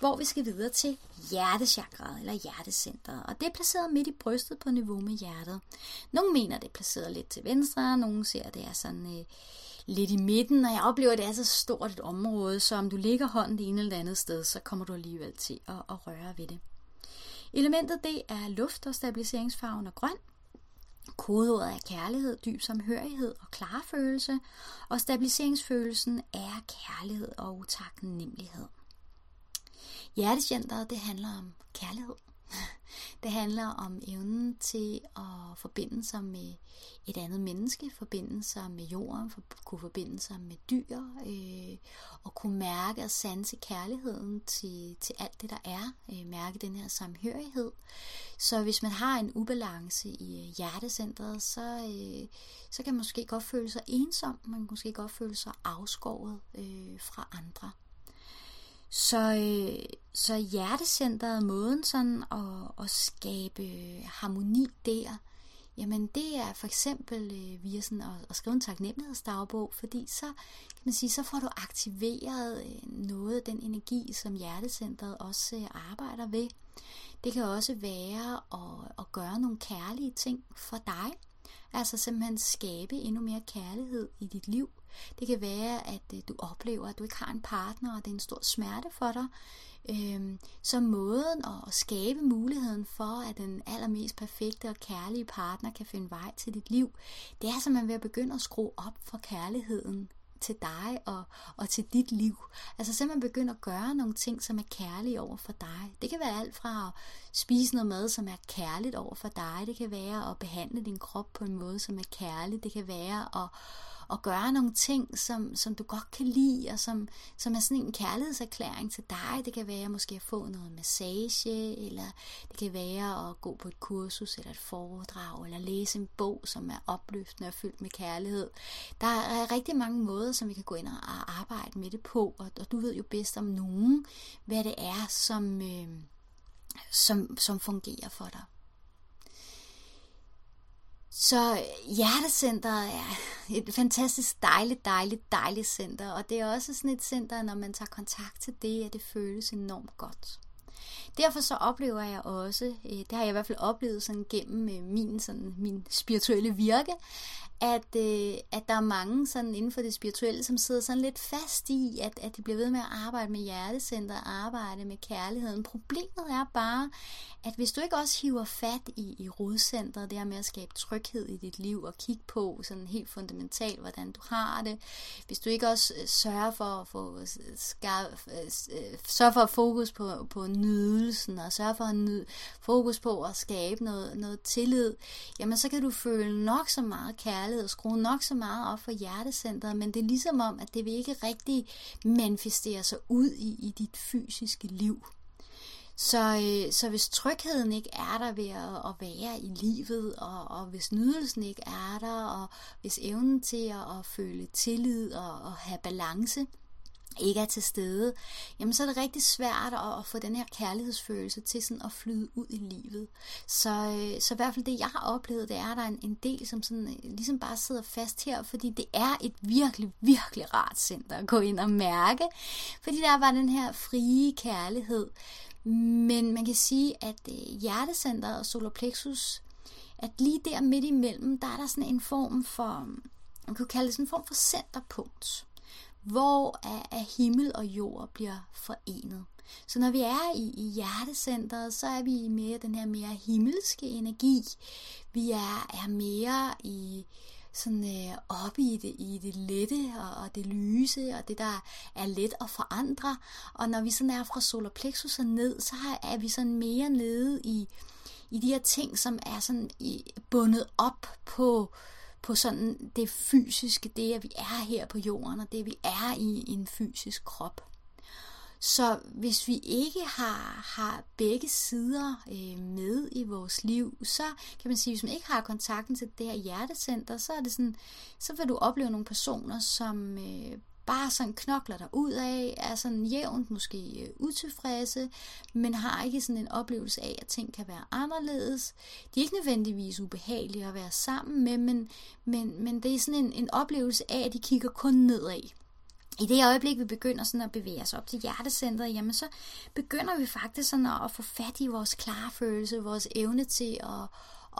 hvor vi skal videre til hjertechakraet eller hjertecentret. Og det er placeret midt i brystet på niveau med hjertet. Nogle mener, det er placeret lidt til venstre, nogle ser, at det er sådan øh, lidt i midten, og jeg oplever, at det er så stort et område, så om du ligger hånden det ene eller andet sted, så kommer du alligevel til at, at røre ved det. Elementet det er luft og stabiliseringsfarven og grøn. Kodeordet er kærlighed, dyb samhørighed og klarfølelse, og stabiliseringsfølelsen er kærlighed og taknemmelighed. Hjertecenteret, det handler om kærlighed. Det handler om evnen til at forbinde sig med et andet menneske, forbinde sig med jorden, for, kunne forbinde sig med dyr, øh, og kunne mærke og sanse kærligheden til, til alt det, der er, øh, mærke den her samhørighed. Så hvis man har en ubalance i øh, hjertecentret, så, øh, så kan man måske godt føle sig ensom, man kan måske godt føle sig afskåret øh, fra andre. Så, øh, så hjertecentret, måden sådan at, at skabe harmoni der, jamen det er for eksempel øh, via sådan at, at skrive en taknemmelighedsdagbog, fordi så kan man sige, så får du aktiveret øh, noget af den energi, som hjertecentret også øh, arbejder ved. Det kan også være at, at gøre nogle kærlige ting for dig, altså simpelthen skabe endnu mere kærlighed i dit liv. Det kan være, at øh, du oplever, at du ikke har en partner, og det er en stor smerte for dig. Øhm, så måden at skabe muligheden for, at den allermest perfekte og kærlige partner kan finde vej til dit liv, det er simpelthen ved at begynde at skrue op for kærligheden til dig og, og til dit liv. Altså simpelthen begynde at gøre nogle ting, som er kærlige over for dig. Det kan være alt fra at spise noget mad, som er kærligt over for dig. Det kan være at behandle din krop på en måde, som er kærlig. Det kan være at at gøre nogle ting, som, som du godt kan lide, og som, som er sådan en kærlighedserklæring til dig. Det kan være måske at få noget massage, eller det kan være at gå på et kursus, eller et foredrag, eller læse en bog, som er opløftende og fyldt med kærlighed. Der er rigtig mange måder, som vi kan gå ind og arbejde med det på, og, og du ved jo bedst om nogen, hvad det er, som, øh, som, som fungerer for dig. Så øh, Hjertecenter er et fantastisk dejligt, dejligt, dejligt center, og det er også sådan et center, når man tager kontakt til det, at det føles enormt godt. Derfor så oplever jeg også, øh, det har jeg i hvert fald oplevet sådan gennem øh, min, sådan, min spirituelle virke, at, øh, at der er mange sådan inden for det spirituelle, som sidder sådan lidt fast i, at, at de bliver ved med at arbejde med hjertecenter, arbejde med kærligheden. Problemet er bare, at hvis du ikke også hiver fat i, i rodcentret, det her med at skabe tryghed i dit liv og kigge på sådan helt fundamentalt, hvordan du har det, hvis du ikke også øh, sørger for at få øh, skar, øh, sørger for at fokus på, på nydelsen og sørger for at nyde, fokus på at skabe noget, noget tillid, jamen så kan du føle nok så meget kærlighed og skrue nok så meget op for hjertecentret, men det er ligesom om, at det vil ikke rigtig manifestere sig ud i, i dit fysiske liv. Så, øh, så hvis trygheden ikke er der ved at, at være i livet, og, og hvis nydelsen ikke er der, og hvis evnen til at, at føle tillid og at have balance ikke er til stede, jamen så er det rigtig svært at, at få den her kærlighedsfølelse til sådan at flyde ud i livet. Så, øh, så i hvert fald det, jeg har oplevet, det er, at der er en, en del, som sådan, øh, ligesom bare sidder fast her, fordi det er et virkelig, virkelig rart center at gå ind og mærke, fordi der var den her frie kærlighed, men man kan sige, at øh, hjertecenteret og solarplexus, at lige der midt imellem, der er der sådan en form for, man kunne kalde det sådan en form for centerpunkt, hvor af himmel og jord bliver forenet. Så når vi er i, i hjertecentret, så er vi mere den her mere himmelske energi. Vi er, er mere i sådan øh, oppe i det, i det lette og, og det lyse og det der er let at forandre. Og når vi sådan er fra solar plexus og ned, så er vi sådan mere nede i, i de her ting, som er sådan i, bundet op på på sådan det fysiske, det at vi er her på jorden, og det vi er i en fysisk krop. Så hvis vi ikke har, har begge sider øh, med i vores liv, så kan man sige, hvis man ikke har kontakten til det her hjertecenter, så er det sådan, så vil du opleve nogle personer, som øh, bare sådan knokler der ud af, er sådan jævnt måske øh, utilfredse, men har ikke sådan en oplevelse af, at ting kan være anderledes. De er ikke nødvendigvis ubehagelige at være sammen med, men, men, men det er sådan en, en oplevelse af, at de kigger kun nedad i det øjeblik, vi begynder sådan at bevæge os op til hjertecentret, jamen så begynder vi faktisk sådan at få fat i vores klarfølelse, vores evne til at,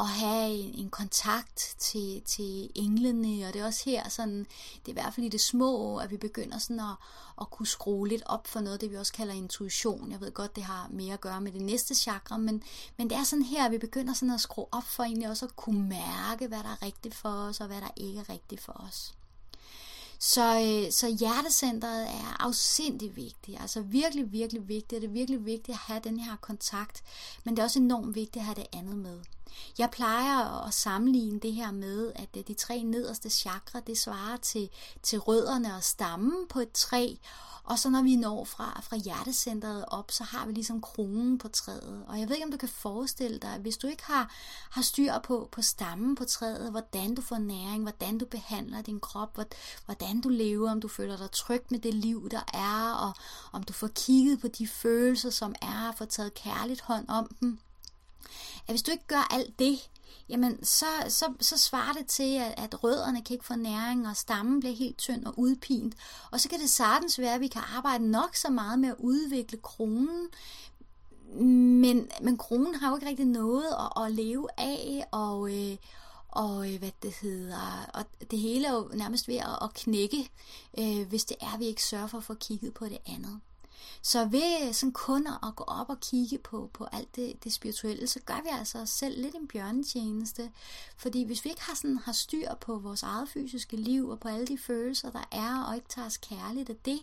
at have en, en kontakt til, til englene, og det er også her, sådan, det er i hvert fald i det små, at vi begynder sådan at, at kunne skrue lidt op for noget, det vi også kalder intuition. Jeg ved godt, det har mere at gøre med det næste chakra, men, men det er sådan her, at vi begynder sådan at skrue op for egentlig også at kunne mærke, hvad der er rigtigt for os, og hvad der ikke er rigtigt for os. Så, øh, så hjertecentret er afsindig vigtigt, altså virkelig, virkelig vigtigt. Det er virkelig vigtigt at have den her kontakt, men det er også enormt vigtigt at have det andet med. Jeg plejer at sammenligne det her med, at øh, de tre nederste chakra, det svarer til, til rødderne og stammen på et træ, og så når vi når fra, fra hjertecentret op, så har vi ligesom kronen på træet. Og jeg ved ikke, om du kan forestille dig, at hvis du ikke har, har styr på, på stammen på træet, hvordan du får næring, hvordan du behandler din krop, hvordan du lever, om du føler dig tryg med det liv, der er, og om du får kigget på de følelser, som er, og får taget kærligt hånd om dem, at hvis du ikke gør alt det, jamen så, så, så svarer det til, at, at rødderne kan ikke få næring, og stammen bliver helt tynd og udpint. Og så kan det sagtens være, at vi kan arbejde nok så meget med at udvikle kronen, men, men kronen har jo ikke rigtig noget at, at leve af, og, øh, og øh, hvad det hedder, og det hele er jo nærmest ved at, at knække, øh, hvis det er, at vi ikke sørger for at få kigget på det andet. Så ved sådan kun at gå op og kigge på, på alt det, det spirituelle, så gør vi altså os selv lidt en bjørnetjeneste. Fordi hvis vi ikke har, sådan, har styr på vores eget fysiske liv og på alle de følelser, der er, og ikke tager os kærligt af det,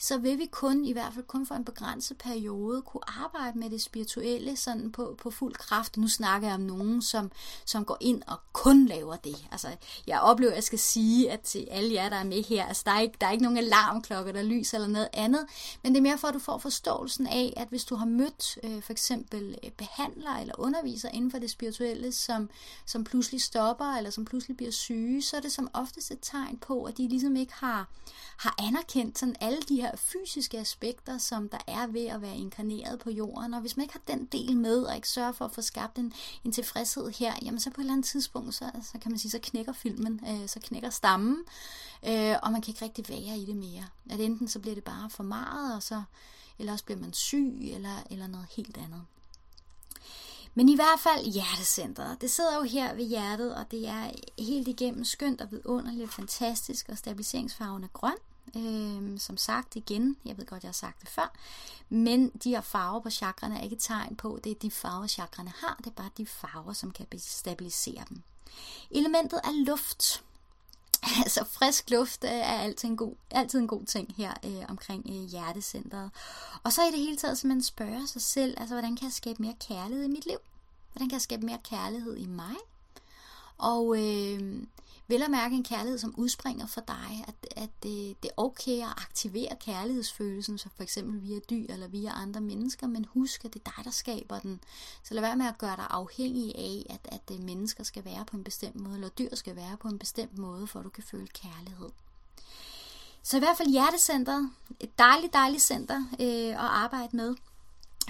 så vil vi kun, i hvert fald kun for en begrænset periode, kunne arbejde med det spirituelle sådan på, på fuld kraft. Nu snakker jeg om nogen, som, som går ind og kun laver det. Altså, jeg oplever, at jeg skal sige, at til alle jer, der er med her, altså, der, er ikke, der er ikke nogen alarmklokker, der lyser eller noget andet, men det er mere for, at du får forståelsen af, at hvis du har mødt øh, for eksempel øh, behandler eller underviser inden for det spirituelle, som, som pludselig stopper, eller som pludselig bliver syge, så er det som oftest et tegn på, at de ligesom ikke har, har anerkendt sådan alle de her fysiske aspekter, som der er ved at være inkarneret på jorden. Og hvis man ikke har den del med, og ikke sørger for at få skabt en, en tilfredshed her, jamen så på et eller andet tidspunkt, så, så kan man sige, så knækker filmen, øh, så knækker stammen, øh, og man kan ikke rigtig være i det mere. At enten så bliver det bare for meget, og så, eller også bliver man syg, eller, eller noget helt andet. Men i hvert fald hjertecentret. Det sidder jo her ved hjertet, og det er helt igennem skønt og vidunderligt fantastisk, og stabiliseringsfarven er grøn. Øhm, som sagt igen, jeg ved godt, jeg har sagt det før, men de her farver på chakrene er ikke et tegn på, det er de farver, chakrene har, det er bare de farver, som kan stabilisere dem. Elementet er luft. Altså frisk luft øh, er altid en god, altid en god ting her øh, omkring øh, hjertecentret. Og så i det hele taget man spørger sig selv, altså hvordan kan jeg skabe mere kærlighed i mit liv? Hvordan kan jeg skabe mere kærlighed i mig? Og øh, vel at mærke en kærlighed, som udspringer for dig, at, at øh, det, det er okay at aktivere kærlighedsfølelsen, så for eksempel via dyr eller via andre mennesker, men husk, at det er dig, der skaber den. Så lad være med at gøre dig afhængig af, at, at øh, mennesker skal være på en bestemt måde, eller dyr skal være på en bestemt måde, for at du kan føle kærlighed. Så i hvert fald hjertecentret, et dejligt, dejligt center øh, at arbejde med,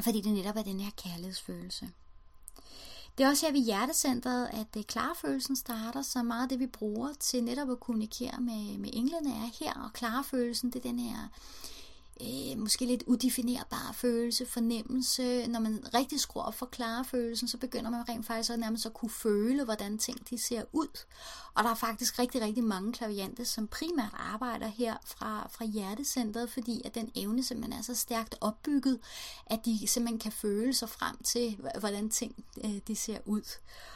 fordi det netop er den her kærlighedsfølelse. Det er også her ved hjertecentret, at øh, klarfølelsen starter, så meget af det vi bruger til netop at kommunikere med, med englene er her, og klarfølelsen det er den her øh, måske lidt udefinerbar følelse, fornemmelse. Når man rigtig skruer op for klarefølelsen, så begynder man rent faktisk at nærmest at kunne føle, hvordan ting de ser ud. Og der er faktisk rigtig, rigtig mange klaviante, som primært arbejder her fra, fra hjertecentret, fordi at den evne simpelthen er så stærkt opbygget, at de simpelthen kan føle sig frem til, hvordan ting øh, de ser ud.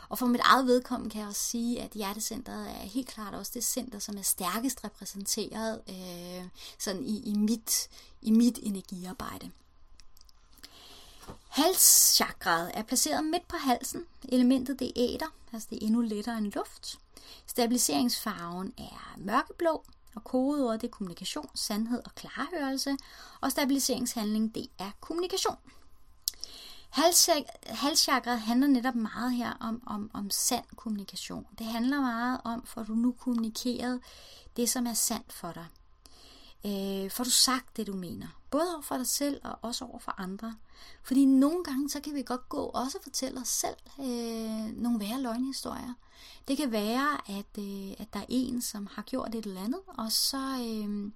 Og for mit eget vedkommende kan jeg også sige, at hjertecentret er helt klart også det center, som er stærkest repræsenteret øh, sådan i, i, mit, i mit energiarbejde. Halschakraet er placeret midt på halsen. Elementet det er æder, altså det er endnu lettere end luft. Stabiliseringsfarven er mørkeblå, og kodeordet det er kommunikation, sandhed og klarhørelse. Og stabiliseringshandling det er kommunikation. Halschakret handler netop meget her om, om, om sand kommunikation. Det handler meget om, for du nu kommunikeret det, som er sandt for dig. Øh, får du sagt det, du mener. Både over for dig selv og også over for andre. Fordi nogle gange, så kan vi godt gå og også fortælle os selv øh, nogle værre løgnhistorier. Det kan være, at, øh, at der er en, som har gjort et eller andet, og så, øh,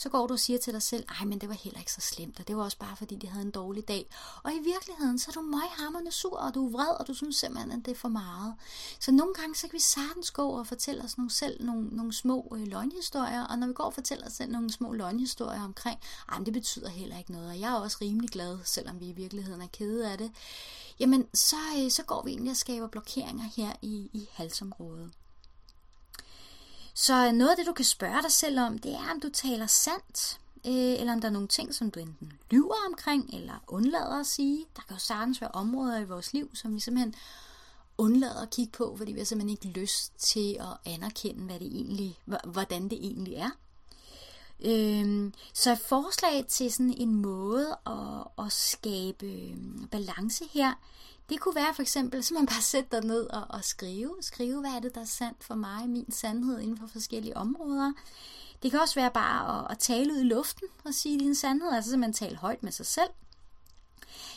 så går du og siger til dig selv, ej, men det var heller ikke så slemt, og det var også bare fordi, de havde en dårlig dag. Og i virkeligheden, så er du møghammerende sur, og du er vred, og du synes simpelthen, at det er for meget. Så nogle gange, så kan vi sagtens gå og fortælle os nogle, selv nogle, nogle små øh, løgnhistorier, og når vi går og fortæller os selv nogle små løgnhistorier omkring, ej, men det betyder heller ikke noget, og jeg er også rimelig glad, selvom vi i virkeligheden er kede af det, jamen så, øh, så går vi egentlig og skaber blokeringer her i, i halsområdet. Så noget af det, du kan spørge dig selv om, det er, om du taler sandt, øh, eller om der er nogle ting, som du enten lyver omkring, eller undlader at sige. Der kan jo sagtens være områder i vores liv, som vi simpelthen undlader at kigge på, fordi vi har simpelthen ikke lyst til at anerkende, hvad det egentlig, hvordan det egentlig er. Øhm, så et forslag til sådan en måde at, at skabe øhm, balance her, det kunne være for eksempel, så man bare sætter dig ned og, og skrive. Skrive, hvad er det, der er sandt for mig, min sandhed inden for forskellige områder. Det kan også være bare at, at tale ud i luften og sige din sandhed, altså simpelthen tale højt med sig selv.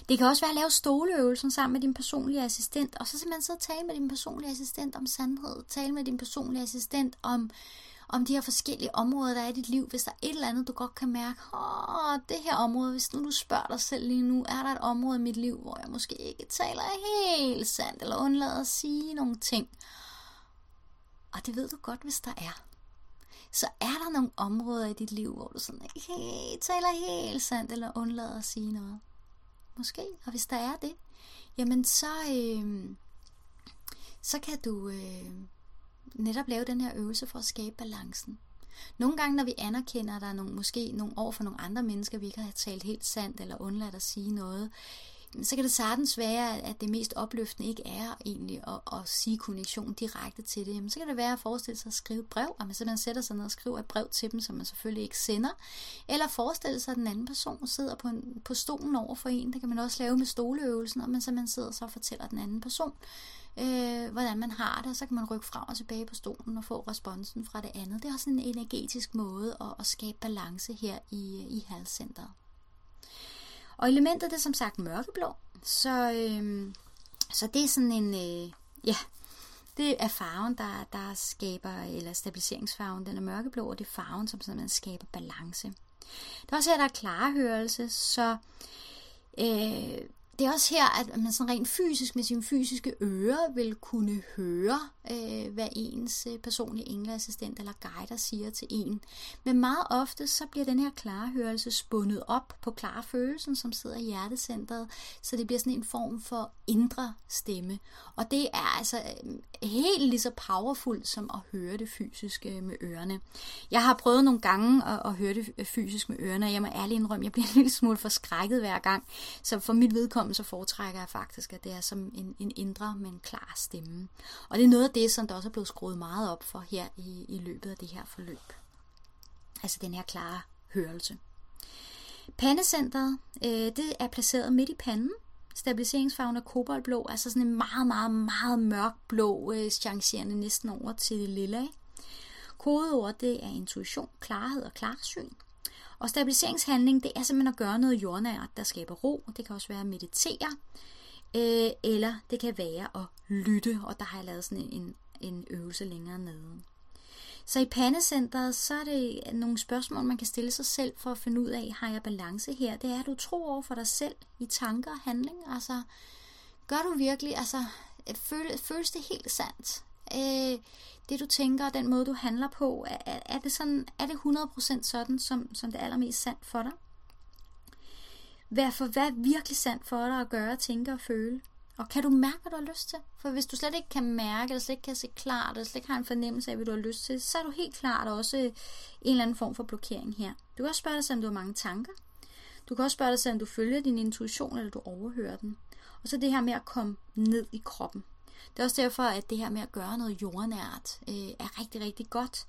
Det kan også være at lave stoleøvelsen sammen med din personlige assistent, og så simpelthen så tale med din personlige assistent om sandhed, tale med din personlige assistent om om de her forskellige områder, der er i dit liv. Hvis der er et eller andet, du godt kan mærke, åh, det her område, hvis nu du spørger dig selv lige nu, er der et område i mit liv, hvor jeg måske ikke taler helt sandt, eller undlader at sige nogle ting. Og det ved du godt, hvis der er. Så er der nogle områder i dit liv, hvor du sådan ikke helt, taler helt sandt, eller undlader at sige noget. Måske. Og hvis der er det, jamen så, øh, så kan du... Øh, netop lave den her øvelse for at skabe balancen. Nogle gange, når vi anerkender, at der er nogle, måske nogle år for nogle andre mennesker, vi ikke har talt helt sandt eller undladt at sige noget, så kan det sagtens være, at det mest opløftende ikke er egentlig at, at sige kommunikation direkte til det. Jamen, så kan det være at forestille sig at skrive brev, og man simpelthen sætter sig ned og skriver et brev til dem, som man selvfølgelig ikke sender. Eller forestille sig, at den anden person sidder på, en, på stolen over for en. Det kan man også lave med stoleøvelsen, og man simpelthen sidder så og fortæller den anden person, øh, hvordan man har det, og så kan man rykke frem og tilbage på stolen og få responsen fra det andet. Det er også en energetisk måde at, at skabe balance her i, i halscenteret. Og elementet det er som sagt mørkeblå, så, øh, så det er sådan en, øh, ja, det er farven, der, der skaber, eller stabiliseringsfarven, den er mørkeblå, og det er farven, som simpelthen skaber balance. Det er også her, der er klarhørelse, så øh, det er også her, at man sådan rent fysisk med sine fysiske ører vil kunne høre, øh, hvad ens øh, personlige engleassistent eller guider siger til en. Men meget ofte så bliver den her klarhørelse spundet op på klarfølelsen, som sidder i hjertecentret, så det bliver sådan en form for indre stemme. Og det er altså øh, helt lige så powerful som at høre det fysiske øh, med ørerne. Jeg har prøvet nogle gange at, at høre det fysisk med ørerne, og jeg må ærligt indrømme, jeg bliver en lille smule forskrækket hver gang. Så for mit vedkommende så foretrækker jeg faktisk, at det er som en, en indre, men klar stemme. Og det er noget af det, som der også er blevet skruet meget op for her i, i løbet af det her forløb. Altså den her klare hørelse. Pandecentret, øh, det er placeret midt i panden. Stabiliseringsfarven er koboldblå, altså sådan en meget, meget, meget mørk blå, øh, chancerende næsten over til det lille. Kodeord, det er intuition, klarhed og klarsyn. Og stabiliseringshandling, det er simpelthen at gøre noget jordnært, der skaber ro. Det kan også være at meditere, øh, eller det kan være at lytte, og der har jeg lavet sådan en, en øvelse længere nede. Så i pandecentret, så er det nogle spørgsmål, man kan stille sig selv for at finde ud af, har jeg balance her? Det er, at du tror over for dig selv i tanker og handling. Altså, gør du virkelig, altså, øh, føles, føles det helt sandt? Øh, det du tænker og den måde du handler på, er, er det sådan, er det 100% sådan, som, som det er allermest sandt for dig? Hvad, for hvad er virkelig sandt for dig at gøre, tænke og føle? Og kan du mærke, hvad du har lyst til? For hvis du slet ikke kan mærke, eller slet ikke kan se klart, eller slet ikke har en fornemmelse af, hvad du har lyst til, så er du helt klart også en eller anden form for blokering her. Du kan også spørge dig selv, om du har mange tanker. Du kan også spørge dig selv, om du følger din intuition, eller du overhører den. Og så det her med at komme ned i kroppen. Det er også derfor, at det her med at gøre noget jordnært øh, er rigtig, rigtig godt.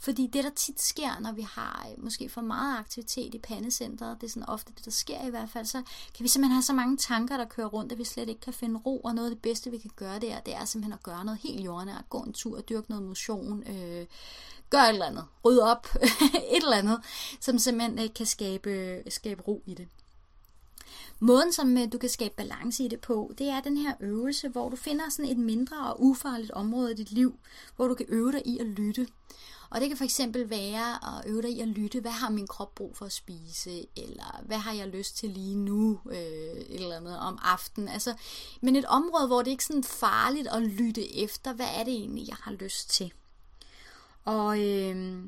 Fordi det, der tit sker, når vi har øh, måske for meget aktivitet i pandecentret, det er sådan ofte det, der sker i hvert fald, så kan vi simpelthen have så mange tanker, der kører rundt, at vi slet ikke kan finde ro, og noget af det bedste, vi kan gøre der, det er simpelthen at gøre noget helt jordnært, gå en tur, dyrke noget motion, øh, gør et eller andet, rydde op, et eller andet, som simpelthen øh, kan skabe, skabe ro i det. Måden, som øh, du kan skabe balance i det på, det er den her øvelse, hvor du finder sådan et mindre og ufarligt område i dit liv, hvor du kan øve dig i at lytte. Og det kan for eksempel være at øve dig i at lytte, hvad har min krop brug for at spise, eller hvad har jeg lyst til lige nu, øh, eller andet om aftenen. Altså, men et område, hvor det ikke er sådan farligt at lytte efter, hvad er det egentlig, jeg har lyst til. Og øh,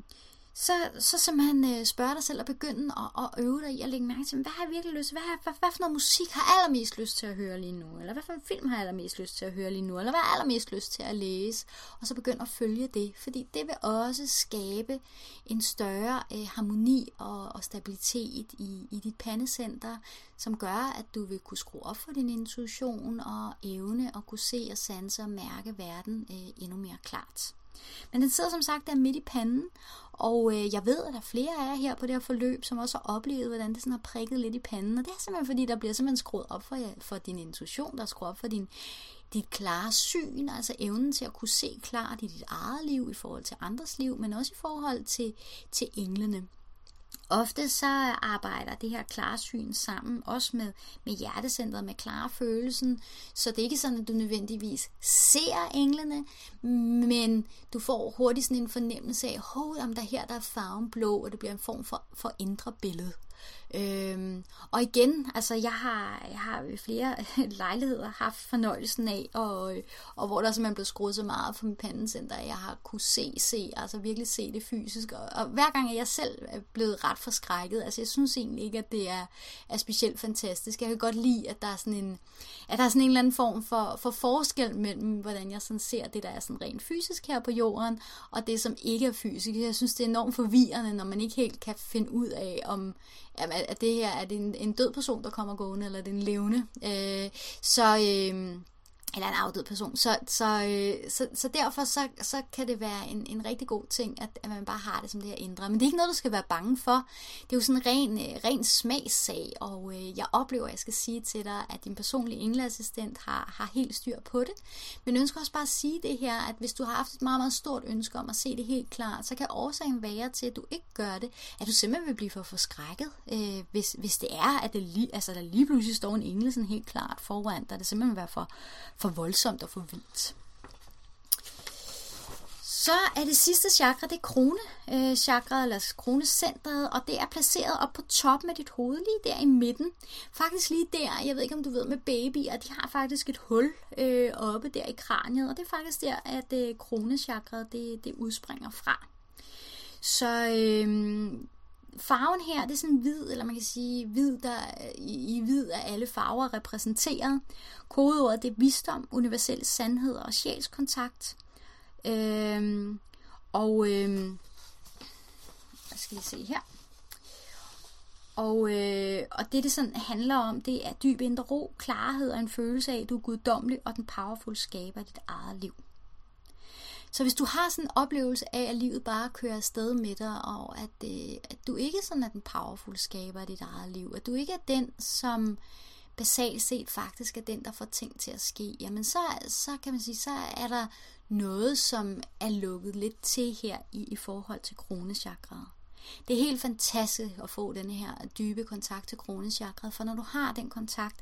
så, så simpelthen øh, spørge dig selv og begynde at, at øve dig i at lægge mærke til, hvad har jeg virkelig lyst til? Hvad, hvad, hvad for noget musik har jeg allermest lyst til at høre lige nu? Eller hvad for en film har jeg allermest lyst til at høre lige nu? Eller hvad har jeg allermest lyst til at læse? Og så begynde at følge det, fordi det vil også skabe en større øh, harmoni og, og stabilitet i, i dit pandecenter, som gør, at du vil kunne skrue op for din intuition og evne at kunne se og sanse og mærke verden øh, endnu mere klart. Men den sidder som sagt der midt i panden, og øh, jeg ved, at der er flere af jer her på det her forløb, som også har oplevet, hvordan det sådan har prikket lidt i panden. Og det er simpelthen fordi, der bliver simpelthen skruet op for, for din intuition, der er skruet op for din, dit klare syn, altså evnen til at kunne se klart i dit eget liv, i forhold til andres liv, men også i forhold til, til englene. Ofte så arbejder det her klarsyn sammen, også med, med hjertecentret, med klarfølelsen, så det er ikke sådan, at du nødvendigvis ser englene, men du får hurtigt sådan en fornemmelse af, om der her der er farven blå, og det bliver en form for, for indre billede. Øhm, og igen, altså jeg har, jeg har ved flere lejligheder haft fornøjelsen af, og, øh, og hvor der simpelthen blev skruet så meget for min pandecenter, at jeg har kunne se, se, altså virkelig se det fysisk. Og, og hver gang er jeg selv er blevet ret forskrækket, altså jeg synes egentlig ikke, at det er, er specielt fantastisk. Jeg kan godt lide, at der er sådan en, at der er sådan en eller anden form for, for forskel mellem, hvordan jeg sådan ser det, der er sådan rent fysisk her på jorden, og det, som ikke er fysisk. Jeg synes, det er enormt forvirrende, når man ikke helt kan finde ud af, om jamen, at det her er det en, en død person, der kommer gående, eller er det en levende. Øh, så, øh, eller en afdød person. Så, så, øh, så, så derfor så, så kan det være en, en rigtig god ting, at, at man bare har det som det her indre. Men det er ikke noget, du skal være bange for. Det er jo sådan en ren, øh, ren smagssag, og øh, jeg oplever, at jeg skal sige til dig, at din personlige engleassistent har, har helt styr på det. Men jeg ønsker også bare at sige det her, at hvis du har haft et meget, meget stort ønske om at se det helt klart, så kan årsagen være til, at du ikke gør det, at du simpelthen vil blive for forskrækket, øh, hvis, hvis det er, at det lige, altså, der lige pludselig står en engel sådan helt klart foran dig. Det simpelthen vil være for, for voldsomt og for vildt. Så er det sidste chakra, det er krone øh, chakra, eller kronecentret, og det er placeret op på toppen af dit hoved, lige der i midten. Faktisk lige der, jeg ved ikke om du ved med babyer, de har faktisk et hul øh, oppe der i kraniet, og det er faktisk der, at øh, kronechakret det, det udspringer fra. Så øh, farven her, det er sådan hvid, eller man kan sige hvid, der i, i hvid er alle farver repræsenteret. Kodeordet det er visdom, universel sandhed og sjælskontakt. Øhm, og øhm, hvad skal vi se her? Og, øh, og det, det sådan handler om, det er dyb indre ro, klarhed og en følelse af, at du er guddommelig og den powerful skaber dit eget liv. Så hvis du har sådan en oplevelse af, at livet bare kører afsted med dig, og at, øh, at du ikke sådan er den powerful skaber af dit eget liv, at du ikke er den, som basalt set faktisk er den, der får ting til at ske, jamen så, så kan man sige, så er der noget, som er lukket lidt til her i, i forhold til kronechakraet. Det er helt fantastisk at få den her dybe kontakt til kronechakraet, for når du har den kontakt,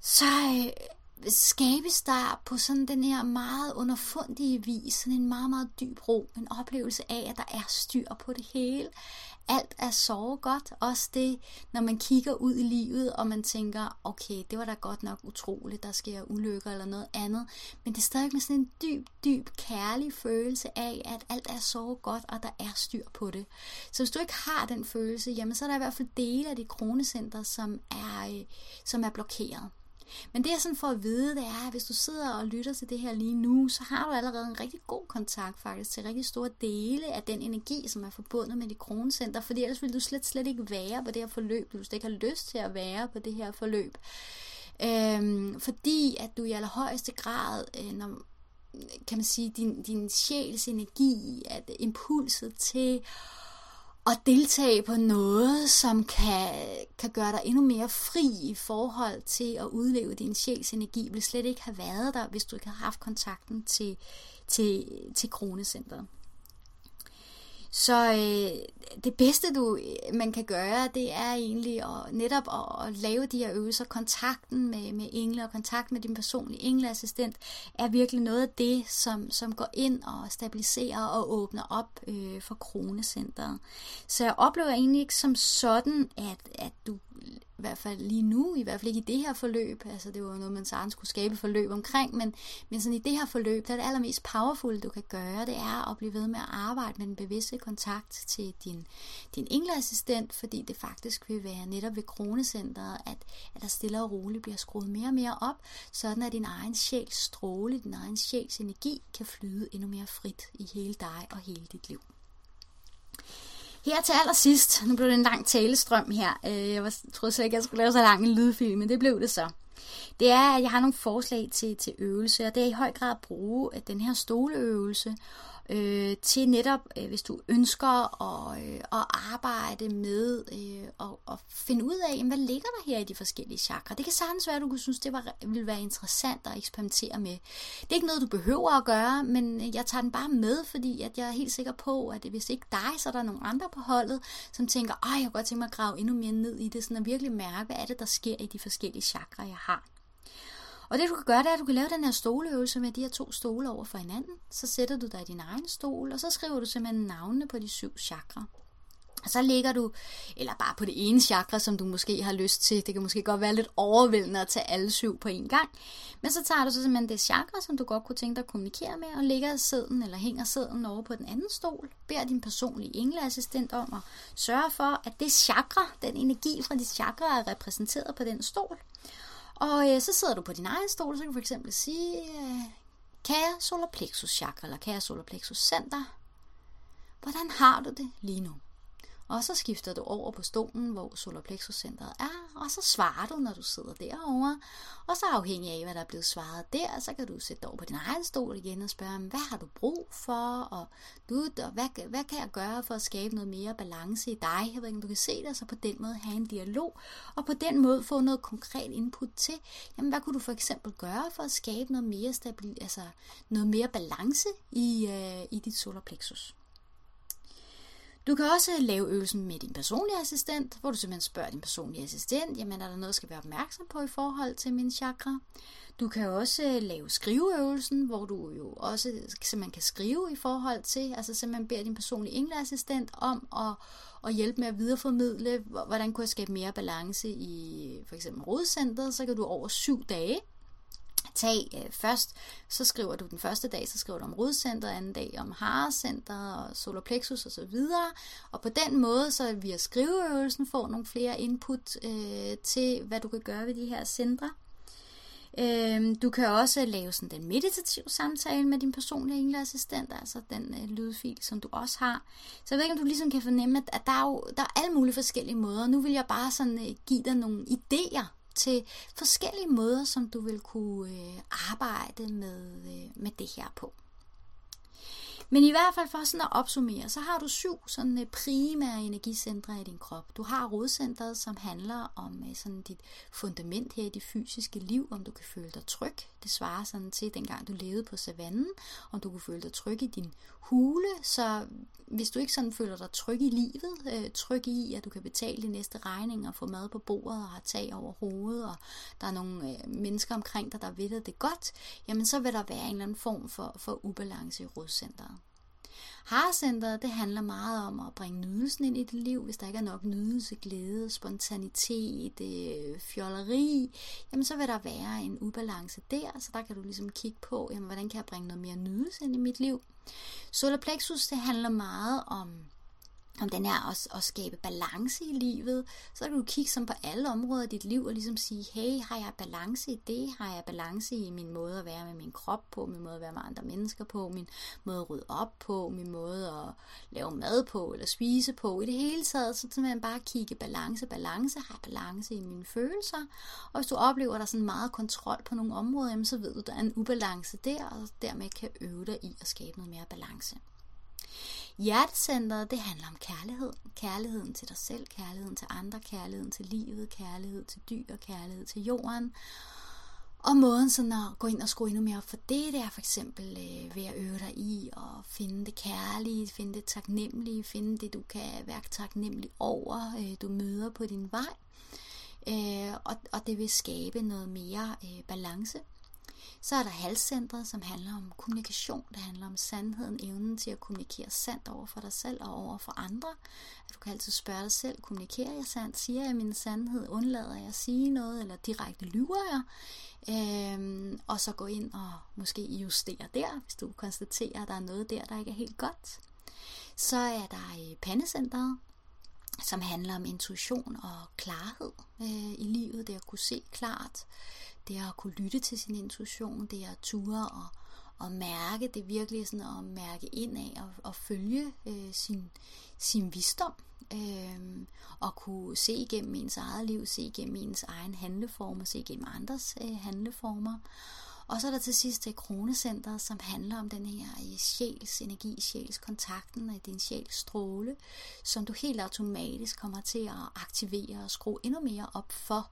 så øh, skabes der på sådan den her meget underfundige vis, sådan en meget, meget dyb ro, en oplevelse af, at der er styr på det hele. Alt er så godt, også det, når man kigger ud i livet, og man tænker, okay, det var da godt nok utroligt, der sker ulykker eller noget andet, men det er stadig med sådan en dyb, dyb, kærlig følelse af, at alt er så godt, og der er styr på det. Så hvis du ikke har den følelse, jamen så er der i hvert fald dele af dit kronecenter, som er, øh, som er blokeret. Men det jeg sådan får at vide, det er, at hvis du sidder og lytter til det her lige nu, så har du allerede en rigtig god kontakt faktisk til rigtig store dele af den energi, som er forbundet med dit kronecenter, fordi ellers ville du slet, slet ikke være på det her forløb, du slet ikke har lyst til at være på det her forløb. Øhm, fordi at du i allerhøjeste grad, øh, når, kan man sige, din, din sjæls energi, at impulset til at deltage på noget, som kan, kan gøre dig endnu mere fri i forhold til at udleve din sjæls energi, vil slet ikke have været der, hvis du ikke har haft kontakten til, til, til Kronecenteret. Så øh, det bedste, du man kan gøre, det er egentlig at, netop at, at lave de her øvelser. Kontakten med, med engle og kontakt med din personlige engleassistent er virkelig noget af det, som, som går ind og stabiliserer og åbner op øh, for kronecenteret. Så jeg oplever egentlig ikke som sådan, at, at du i hvert fald lige nu, i hvert fald ikke i det her forløb, altså det var noget, man sagtens skulle skabe forløb omkring, men, men sådan i det her forløb, der er det allermest powerful, du kan gøre, det er at blive ved med at arbejde med den bevidste kontakt til din, din engleassistent, fordi det faktisk vil være netop ved kronecenteret, at, at der stille og roligt bliver skruet mere og mere op, sådan at din egen sjæls stråle, din egen sjæls energi kan flyde endnu mere frit i hele dig og hele dit liv. Her til allersidst, nu blev det en lang talestrøm her. Øh, jeg troede slet ikke, jeg skulle lave så lang en lydfilm, men det blev det så. Det er, at jeg har nogle forslag til, til øvelse, og det er i høj grad at bruge øh, den her stoleøvelse, øh, til netop, øh, hvis du ønsker at, øh, at arbejde med øh, og, og finde ud af, hvad ligger der her i de forskellige chakra. Det kan sagtens være, at du kunne synes, det var, ville være interessant at eksperimentere med. Det er ikke noget, du behøver at gøre, men jeg tager den bare med, fordi at jeg er helt sikker på, at hvis ikke dig, så er der nogle andre på holdet, som tænker, ej, jeg kunne godt tænke mig at grave endnu mere ned i det, sådan at virkelig mærke, hvad er det, der sker i de forskellige chakra, jeg har. Og det du kan gøre, det er, at du kan lave den her stoleøvelse med de her to stole over for hinanden. Så sætter du dig i din egen stol, og så skriver du simpelthen navnene på de syv chakra. Og så ligger du, eller bare på det ene chakra, som du måske har lyst til. Det kan måske godt være lidt overvældende at tage alle syv på en gang. Men så tager du så simpelthen det chakra, som du godt kunne tænke dig at kommunikere med, og ligger sæden eller hænger sæden over på den anden stol. Beder din personlige engleassistent om at sørge for, at det chakra, den energi fra dit chakra, er repræsenteret på den stol. Og øh, så sidder du på din egen stol, så kan du for eksempel sige, øh, kære solar plexus chakra, eller kære solar plexus center, hvordan har du det lige nu? Og så skifter du over på stolen, hvor solarplexuscenteret er, og så svarer du, når du sidder derovre. Og så afhængig af, hvad der er blevet svaret der, så kan du sætte dig over på din egen stol igen og spørge, hvad har du brug for, og, du, og hvad, hvad kan jeg gøre for at skabe noget mere balance i dig? Jeg ved ikke, om du kan se det, og så på den måde have en dialog, og på den måde få noget konkret input til, jamen hvad kunne du for eksempel gøre for at skabe noget mere stabil, altså noget mere balance i, øh, i dit solarplexus? Du kan også lave øvelsen med din personlige assistent, hvor du simpelthen spørger din personlige assistent, jamen er der noget, jeg skal være opmærksom på i forhold til min chakra? Du kan også øh, lave skriveøvelsen, hvor du jo også simpelthen kan skrive i forhold til, altså simpelthen beder din personlige engleassistent om at, at hjælpe med at videreformidle, hvordan kunne jeg skabe mere balance i for eksempel rodcentret, så kan du over syv dage tag øh, først, så skriver du den første dag, så skriver du om rodcenter, anden dag om harecenter og solarplexus og så videre. Og på den måde, så via skriveøvelsen får nogle flere input øh, til, hvad du kan gøre ved de her centre. Øh, du kan også lave sådan den meditative samtale med din personlige engleassistent, altså den øh, lydfil, som du også har. Så jeg ved ikke, om du ligesom kan fornemme, at, at der, er jo, der er alle mulige forskellige måder. Nu vil jeg bare sådan øh, give dig nogle idéer til forskellige måder, som du vil kunne øh, arbejde med, øh, med det her på. Men i hvert fald for sådan at opsummere, så har du syv sådan øh, primære energicentre i din krop. Du har rodcentret, som handler om øh, sådan dit fundament her i det fysiske liv, om du kan føle dig tryg. Det svarer sådan til dengang du levede på savannen, om du kunne føle dig tryg i din hule. Så hvis du ikke sådan føler dig tryg i livet, øh, tryg i, at du kan betale de næste regninger, få mad på bordet og have tag over hovedet, og der er nogle øh, mennesker omkring dig, der ved det godt, jamen så vil der være en eller anden form for, for ubalance i rodcentret. Harcenteret, det handler meget om at bringe nydelsen ind i dit liv. Hvis der ikke er nok nydelse, glæde, spontanitet, øh, fjolleri, jamen så vil der være en ubalance der, så der kan du ligesom kigge på, jamen, hvordan kan jeg bringe noget mere nydelse ind i mit liv. Solar plexus, det handler meget om om den er også at skabe balance i livet, så kan du kigge som på alle områder i dit liv og ligesom sige, hey, har jeg balance i det? Har jeg balance i min måde at være med min krop på, min måde at være med andre mennesker på, min måde at rydde op på, min måde at lave mad på eller spise på. I det hele taget, så simpelthen bare kigge balance, balance, har jeg balance i mine følelser? Og hvis du oplever, at der er sådan meget kontrol på nogle områder, jamen, så ved du, at der er en ubalance der, og dermed kan øve dig i at skabe noget mere balance. Hjertecentret, det handler om kærlighed. Kærligheden til dig selv, kærligheden til andre, kærligheden til livet, kærlighed til dyr, kærlighed til jorden. Og måden sådan at gå ind og skrue endnu mere op for det, det er for eksempel øh, ved at øve dig i at finde det kærlige, finde det taknemmelige, finde det, du kan være taknemmelig over, øh, du møder på din vej. Øh, og, og det vil skabe noget mere øh, balance. Så er der halscentret, som handler om kommunikation. Det handler om sandheden, evnen til at kommunikere sandt over for dig selv og over for andre. Du kan altid spørge dig selv, kommunikerer jeg sandt? Siger jeg min sandhed? Undlader jeg at sige noget? Eller direkte lyver jeg? Øhm, og så gå ind og måske justere der, hvis du konstaterer, at der er noget der, der ikke er helt godt. Så er der øh, pandecentret, som handler om intuition og klarhed øh, i livet, det at kunne se klart, det er at kunne lytte til sin intuition, det er at ture og, og mærke, det er virkelig sådan at mærke ind af og, og følge øh, sin, sin visdom, øh, og kunne se igennem ens eget liv, se igennem ens egen handleformer, se igennem andres øh, handleformer. Og så er der til sidst det kronecenter, som handler om den her øh, sjæls energi, sjæls kontakten af din sjæls stråle, som du helt automatisk kommer til at aktivere og skrue endnu mere op for,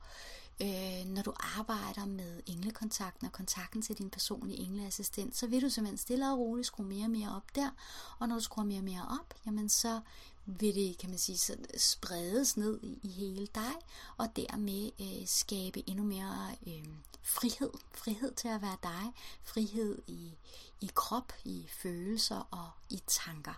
øh, når du arbejder med englekontakten og kontakten til din personlige engleassistent, så vil du simpelthen stille og roligt skrue mere og mere op der, og når du skruer mere og mere op, jamen så vil det, kan man sige, så spredes ned i, i hele dig, og dermed øh, skabe endnu mere øh, frihed. Frihed til at være dig. Frihed i, i krop, i følelser og i tanker.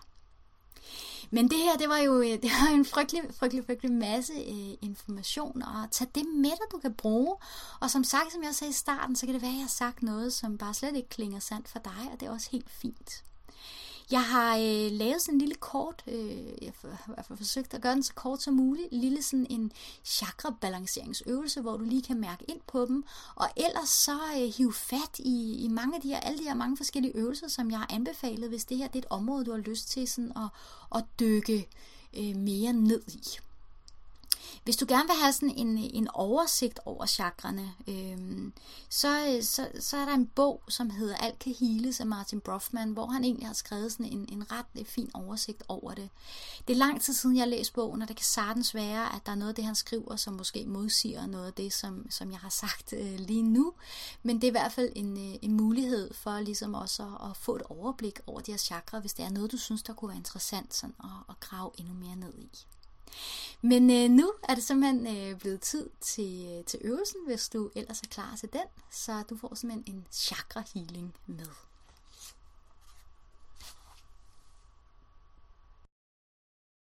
Men det her, det var jo øh, det var en frygtelig, frygtelig, frygtelig masse øh, information, og tag det med dig, du kan bruge. Og som sagt, som jeg sagde i starten, så kan det være, at jeg har sagt noget, som bare slet ikke klinger sandt for dig, og det er også helt fint. Jeg har øh, lavet sådan en lille kort, øh, jeg har i hvert fald forsøgt at gøre den så kort som muligt, en lille sådan en chakra-balanceringsøvelse, hvor du lige kan mærke ind på dem, og ellers så øh, hive fat i, i mange af de her, alle de her mange forskellige øvelser, som jeg har anbefalet, hvis det her det er et område, du har lyst til sådan at, at dykke øh, mere ned i. Hvis du gerne vil have sådan en, en oversigt over chakrene, øh, så, så, så er der en bog, som hedder Alt kan heales af Martin Brofman, hvor han egentlig har skrevet sådan en, en ret øh, fin oversigt over det. Det er lang tid siden, jeg læste bogen, og det kan sagtens være, at der er noget af det, han skriver, som måske modsiger noget af det, som, som jeg har sagt øh, lige nu. Men det er i hvert fald en, øh, en mulighed for ligesom også at, at få et overblik over de her chakra, hvis det er noget, du synes, der kunne være interessant sådan at, at grave endnu mere ned i. Men øh, nu er det simpelthen øh, blevet tid til, øh, til øvelsen, hvis du ellers er klar til den. Så du får simpelthen en chakra healing med.